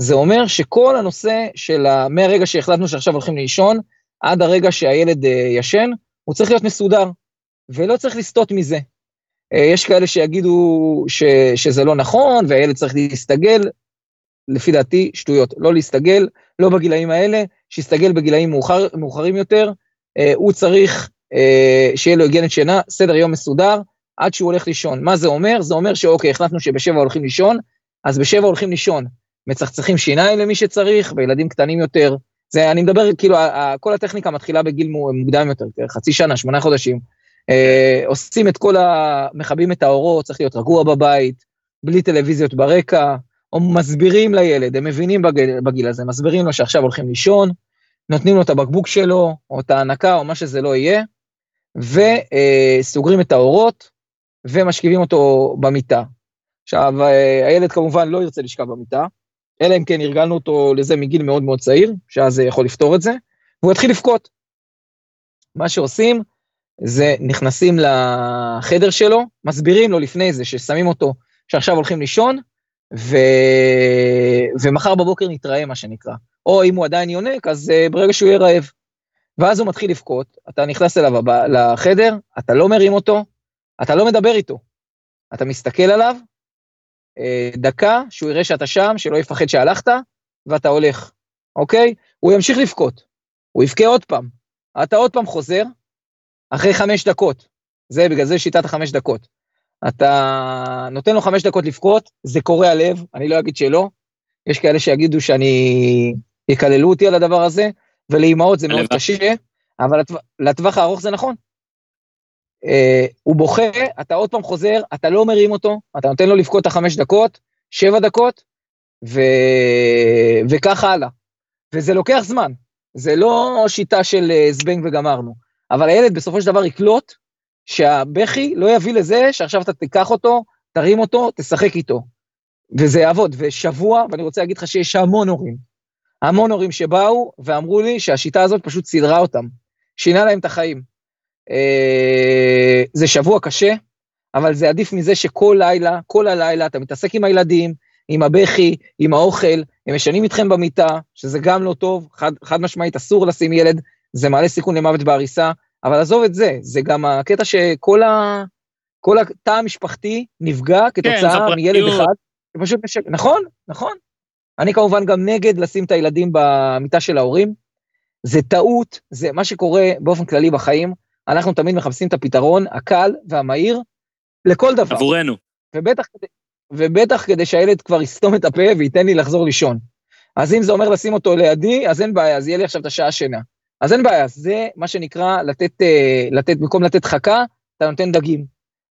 זה אומר שכל הנושא של ה... מהרגע שהחלטנו שעכשיו הולכים לישון, עד הרגע שהילד אה, ישן, הוא צריך להיות מסודר, ולא צריך לסטות מזה. אה, יש כאלה שיגידו ש, שזה לא נכון, והילד צריך להסתגל, לפי דעתי, שטויות. לא להסתגל, לא בגילאים האלה, שיסתגל בגילאים מאוחר, מאוחרים יותר. אה, הוא צריך אה, שיהיה לו היגיינת שינה, סדר יום מסודר, עד שהוא הולך לישון. מה זה אומר? זה אומר שאוקיי, החלטנו שבשבע הולכים לישון, אז בשבע הולכים לישון. מצחצחים שיניים למי שצריך, וילדים קטנים יותר. זה, אני מדבר, כאילו, כל הטכניקה מתחילה בגיל מוקדם יותר, חצי שנה, שמונה חודשים. אה, עושים את כל ה... מכבים את האורות, צריך להיות רגוע בבית, בלי טלוויזיות ברקע, או מסבירים לילד, הם מבינים בגיל, בגיל הזה, מסבירים לו שעכשיו הולכים לישון, נותנים לו את הבקבוק שלו, או את ההנקה, או מה שזה לא יהיה, וסוגרים את האורות, ומשכיבים אותו במיטה. עכשיו, אה, הילד כמובן לא ירצה לשכב במיטה, אלא אם כן ארגלנו אותו לזה מגיל מאוד מאוד צעיר, שאז זה יכול לפתור את זה, והוא יתחיל לבכות. מה שעושים, זה נכנסים לחדר שלו, מסבירים לו לפני זה ששמים אותו, שעכשיו הולכים לישון, ו... ומחר בבוקר נתראה, מה שנקרא. או אם הוא עדיין יונק, אז uh, ברגע שהוא יהיה רעב. ואז הוא מתחיל לבכות, אתה נכנס אליו לחדר, אתה לא מרים אותו, אתה לא מדבר איתו. אתה מסתכל עליו, דקה, שהוא יראה שאתה שם, שלא יפחד שהלכת, ואתה הולך, אוקיי? הוא ימשיך לבכות, הוא יבכה עוד פעם. אתה עוד פעם חוזר, אחרי חמש דקות. זה, בגלל זה שיטת החמש דקות. אתה נותן לו חמש דקות לבכות, זה קורע לב, אני לא אגיד שלא. יש כאלה שיגידו שאני, יקללו אותי על הדבר הזה, ולאימהות זה מאוד קשה, אבל לטווח הארוך זה נכון. Uh, הוא בוכה, אתה עוד פעם חוזר, אתה לא מרים אותו, אתה נותן לו לבכות את החמש דקות, שבע דקות, ו... וככה הלאה. וזה לוקח זמן, זה לא שיטה של אה, זבנג וגמרנו. אבל הילד בסופו של דבר יקלוט שהבכי לא יביא לזה שעכשיו אתה תיקח אותו, תרים אותו, תשחק איתו. וזה יעבוד. ושבוע, ואני רוצה להגיד לך שיש המון הורים, המון הורים שבאו ואמרו לי שהשיטה הזאת פשוט סידרה אותם, שינה להם את החיים. אה, זה שבוע קשה, אבל זה עדיף מזה שכל לילה, כל הלילה, אתה מתעסק עם הילדים, עם הבכי, עם האוכל, הם ישנים איתכם במיטה, שזה גם לא טוב, חד, חד משמעית אסור לשים ילד זה מעלה סיכון למוות בעריסה, אבל עזוב את זה, זה גם הקטע שכל ה... כל התא המשפחתי נפגע כתוצאה כן, מילד אחד, פשוט משק... נכון, נכון. אני כמובן גם נגד לשים את הילדים במיטה של ההורים. זה טעות, זה מה שקורה באופן כללי בחיים. אנחנו תמיד מחפשים את הפתרון הקל והמהיר לכל דבר. עבורנו. ובטח, ובטח כדי שהילד כבר יסתום את הפה וייתן לי לחזור לישון. אז אם זה אומר לשים אותו לידי, אז אין בעיה, אז יהיה לי עכשיו את השעה שינה. אז אין בעיה, זה מה שנקרא לתת, אה, לתת, במקום לתת חכה, אתה נותן דגים.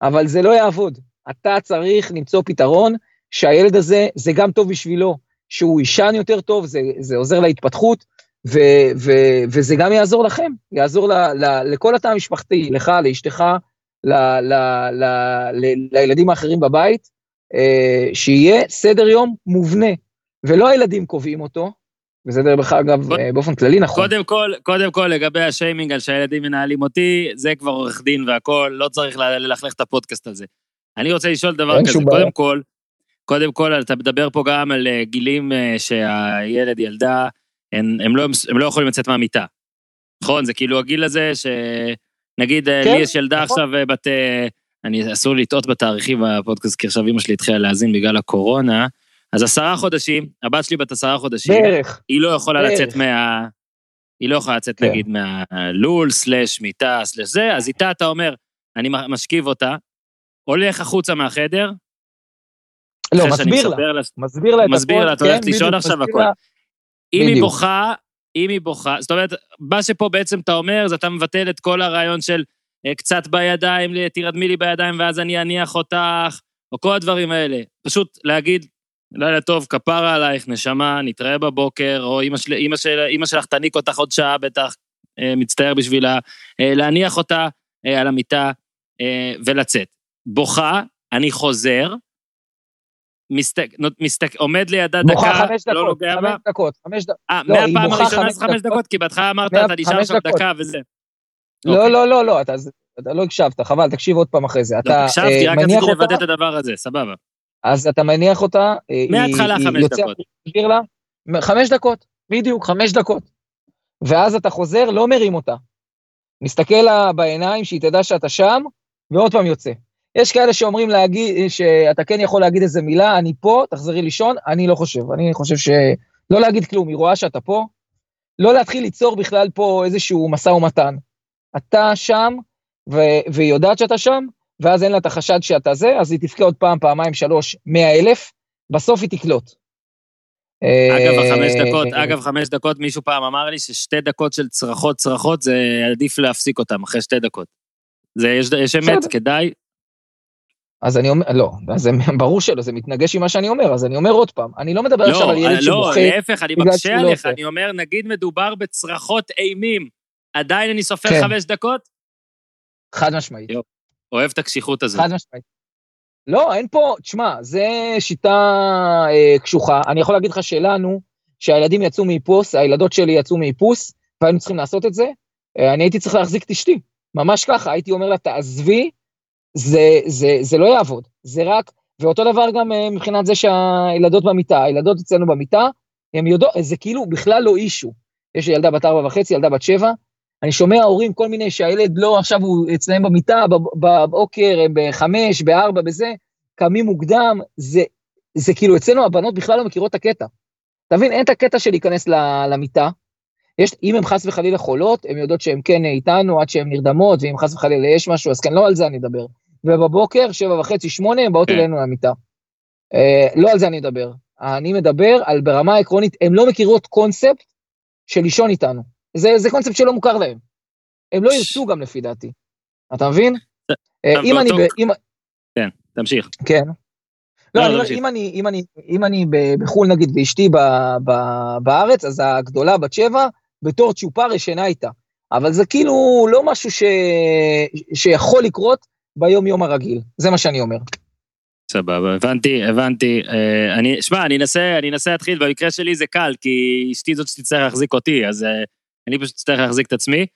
אבל זה לא יעבוד. אתה צריך למצוא פתרון שהילד הזה, זה גם טוב בשבילו, שהוא יישן יותר טוב, זה, זה עוזר להתפתחות, ו, ו, וזה גם יעזור לכם, יעזור ל, ל, לכל התא המשפחתי, לך, לאשתך, ל, ל, ל, ל, לילדים האחרים בבית, אה, שיהיה סדר יום מובנה, ולא הילדים קובעים אותו, וזה דרך אגב אה, באופן כללי נכון. קודם כל, קודם כל לגבי השיימינג על שהילדים מנהלים אותי, זה כבר עורך דין והכול, לא צריך ללכלך את הפודקאסט הזה. אני רוצה לשאול דבר כזה, קודם כל, קודם כל, אתה מדבר פה גם על אה, גילים שהילד, ילדה, הם, הם, לא, הם לא יכולים לצאת מהמיטה. נכון? זה כאילו הגיל הזה שנגיד, כן, לי יש ילדה נכון. עכשיו בת... אני, אסור לטעות בתאריכים בפודקאסט, כי עכשיו אמא שלי התחילה להאזין בגלל הקורונה. אז עשרה חודשים, הבת שלי בת עשרה חודשים. בערך. היא לא יכולה בערך. לצאת מה... היא לא יכולה לצאת, כן. נגיד, מהלול, סלאש מיטה, סלאש זה, אז איתה אתה אומר, אני משכיב אותה, הולך החוצה מהחדר. לא, מסביר לה, לה, מסביר לה את הכל. מסביר לה, את הולכת כן, לישון עכשיו הכל. אם היא בוכה, אם היא בוכה, זאת אומרת, מה שפה בעצם אתה אומר, זה אתה מבטל את כל הרעיון של אה, קצת בידיים, תירדמי לי בידיים ואז אני אניח אותך, או כל הדברים האלה. פשוט להגיד, לילה טוב, כפרה עלייך, נשמה, נתראה בבוקר, או אמא, של, אמא, של, אמא שלך תניק אותך עוד שעה, בטח, אה, מצטער בשבילה, אה, להניח אותה על המיטה ולצאת. בוכה, אני חוזר, מסתק, מסתק, עומד לידה דקה, חמש לא דקות, נוגע בה. חמש דקות, חמש דקות. אה, לא, מהפעם הראשונה זה חמש דקות, כי בהתחלה אמרת, אתה נשאר שם דקה וזה. לא, אוקיי. לא, לא, לא, אתה, אתה לא הקשבת, חבל, תקשיב עוד פעם אחרי זה. לא, הקשבתי, רק רציתי לוודא את הדבר הזה, סבבה. אז אתה מניח אותה, מההתחלה חמש דקות. לה, חמש דקות, בדיוק, חמש דקות. ואז אתה חוזר, לא מרים אותה. מסתכל לה בעיניים, שהיא תדע שאתה שם, ועוד פעם יוצא. יש כאלה שאומרים להגיד, שאתה כן יכול להגיד איזה מילה, אני פה, תחזרי לישון, אני לא חושב. אני חושב שלא להגיד כלום, היא רואה שאתה פה, לא להתחיל ליצור בכלל פה איזשהו משא ומתן. אתה שם, ו- והיא יודעת שאתה שם, ואז אין לה את החשד שאתה זה, אז היא תבכה עוד פעם, פעמיים, שלוש, מאה אלף, בסוף היא תקלוט. אגב, אה, חמש דקות, אגב, חמש דקות, מישהו פעם אמר לי ששתי דקות של צרחות צרחות, זה עדיף להפסיק אותם אחרי שתי דקות. זה, יש, יש אמת, כדאי. אז אני אומר, לא, זה ברור שלא, זה מתנגש עם מה שאני אומר, אז אני אומר עוד פעם, אני לא מדבר עכשיו על ילד לא, שבוכה. לא, להפך, אני מקשה לא עליך, אני אומר, נגיד מדובר בצרחות אימים, עדיין אני סופר כן. חמש דקות? חד משמעית. יופ. אוהב את הקשיחות הזאת. חד משמעית. לא, אין פה, תשמע, זה שיטה אה, קשוחה. אני יכול להגיד לך שלנו, שהילדים יצאו מאיפוס, הילדות שלי יצאו מאיפוס, והיינו צריכים לעשות את זה, אה, אני הייתי צריך להחזיק את אשתי. ממש ככה, הייתי אומר לה, תעזבי, זה, זה, זה לא יעבוד. זה רק, ואותו דבר גם אה, מבחינת זה שהילדות במיטה, הילדות אצלנו במיטה, הם יודעות, זה כאילו בכלל לא אישו. יש לי ילדה בת ארבע וחצי, ילדה בת שבע, אני שומע הורים כל מיני שהילד לא, עכשיו הוא אצלם במיטה, בבוקר, הם בחמש, בארבע, בזה, קמים מוקדם, זה, זה כאילו אצלנו הבנות בכלל לא מכירות את הקטע. אתה מבין, אין את הקטע של להיכנס למיטה. יש, אם הן חס וחלילה חולות, הן יודעות שהן כן איתנו עד שהן נרדמות, ואם חס וחלילה יש משהו, אז כן, לא על זה אני אדבר. ובבוקר, שבע וחצי, שמונה, הן באות כן. אלינו למיטה. אה, לא על זה אני אדבר. אני מדבר על ברמה העקרונית, הן לא מכירות קונספט של לישון איתנו. זה, זה קונספט שלא מוכר להם. הם לא ירצו גם לפי דעתי. אתה מבין? אה, אם אני... כן, תמשיך. כן. לא, לא, אני אומר, אם אני, אם אני, אם אני בחו"ל נגיד ואשתי בארץ, אז הגדולה בת שבע, בתור צ'ופר ישנה איתה. אבל זה כאילו לא משהו ש... שיכול לקרות ביום יום הרגיל, זה מה שאני אומר. סבבה, הבנתי, הבנתי. אה, אני, שמע, אני אנסה, אני אנסה להתחיל, במקרה שלי זה קל, כי אשתי זאת שתצטרך להחזיק אותי, אז אה, אני פשוט אצטרך להחזיק את עצמי.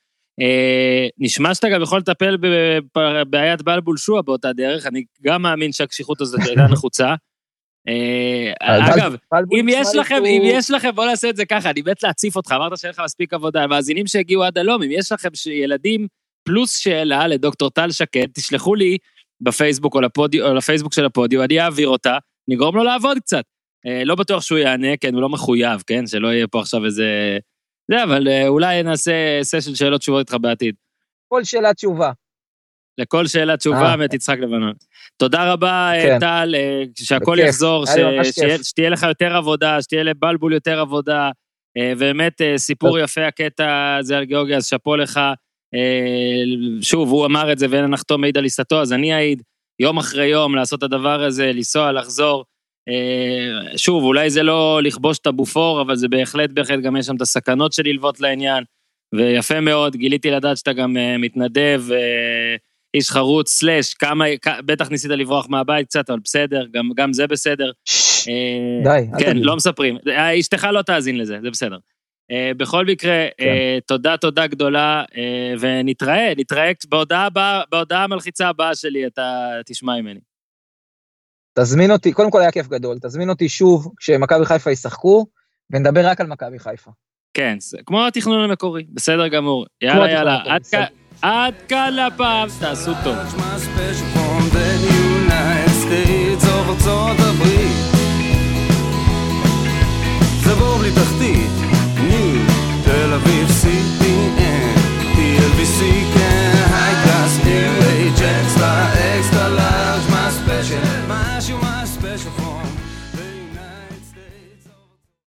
אה, נשמע שאתה גם יכול לטפל בבעיית בלבול שועה באותה דרך, אני גם מאמין שהקשיחות הזאת הייתה נחוצה. אה, אגב, אם יש לכם, אם יש לכם, בואו נעשה את זה ככה, אני מת להציף אותך, אמרת שאין לך מספיק עבודה, מאזינים שהגיעו עד הלום, אם יש לכם ילדים פלוס שאלה לדוקטור טל שקד, תשלחו לי בפייסבוק או, לפודי, או לפייסבוק של הפודיו, אני אעביר אותה, נגרום לו לעבוד קצת. אה, לא בטוח שהוא יענה, כן, הוא לא מחויב, כן, שלא יהיה פה עכשיו איזה זה, אבל אה, אולי נעשה סשן שאלות תשובות איתך בעתיד. כל שאלה תשובה. לכל שאלה תשובה, מת יצחק לבנון. תודה רבה, אה, כן. טל, אה, שהכל יחזור, שתהיה לך יותר עבודה, שתהיה לבלבול יותר עבודה. באמת, סיפור יפה הקטע הזה על גיאורגיה, אז שאפו לך. שוב, הוא אמר את זה ואין הנחתום מעיד על עיסתו, אז אני אעיד, יום אחרי יום לעשות את הדבר הזה, לנסוע, לחזור. אה, שוב, אולי זה לא לכבוש את הבופור, אבל זה בהחלט, בהחלט גם יש שם את הסכנות של ללוות לעניין, ויפה מאוד, גיליתי לדעת שאתה גם אה, מתנדב, אה, איש חרוץ, סלאש, כמה, בטח ניסית לברוח מהבית קצת, אבל בסדר, גם, גם זה בסדר. די, כן, לא מספרים. אשתך לא תאזין לזה, זה בסדר. בכל מקרה, כן. תודה, תודה גדולה, ונתראה, נתראה בהודעה המלחיצה הבאה שלי, אתה תשמע ממני. תזמין אותי, קודם כל היה כיף גדול, תזמין אותי שוב כשמכבי חיפה ישחקו, ונדבר רק על מכבי חיפה. כן, כמו התכנון המקורי, בסדר גמור. יאללה, יאללה, עד כאן, עד כאן לפעם, תעשו טוב. זה בור בלי תחתית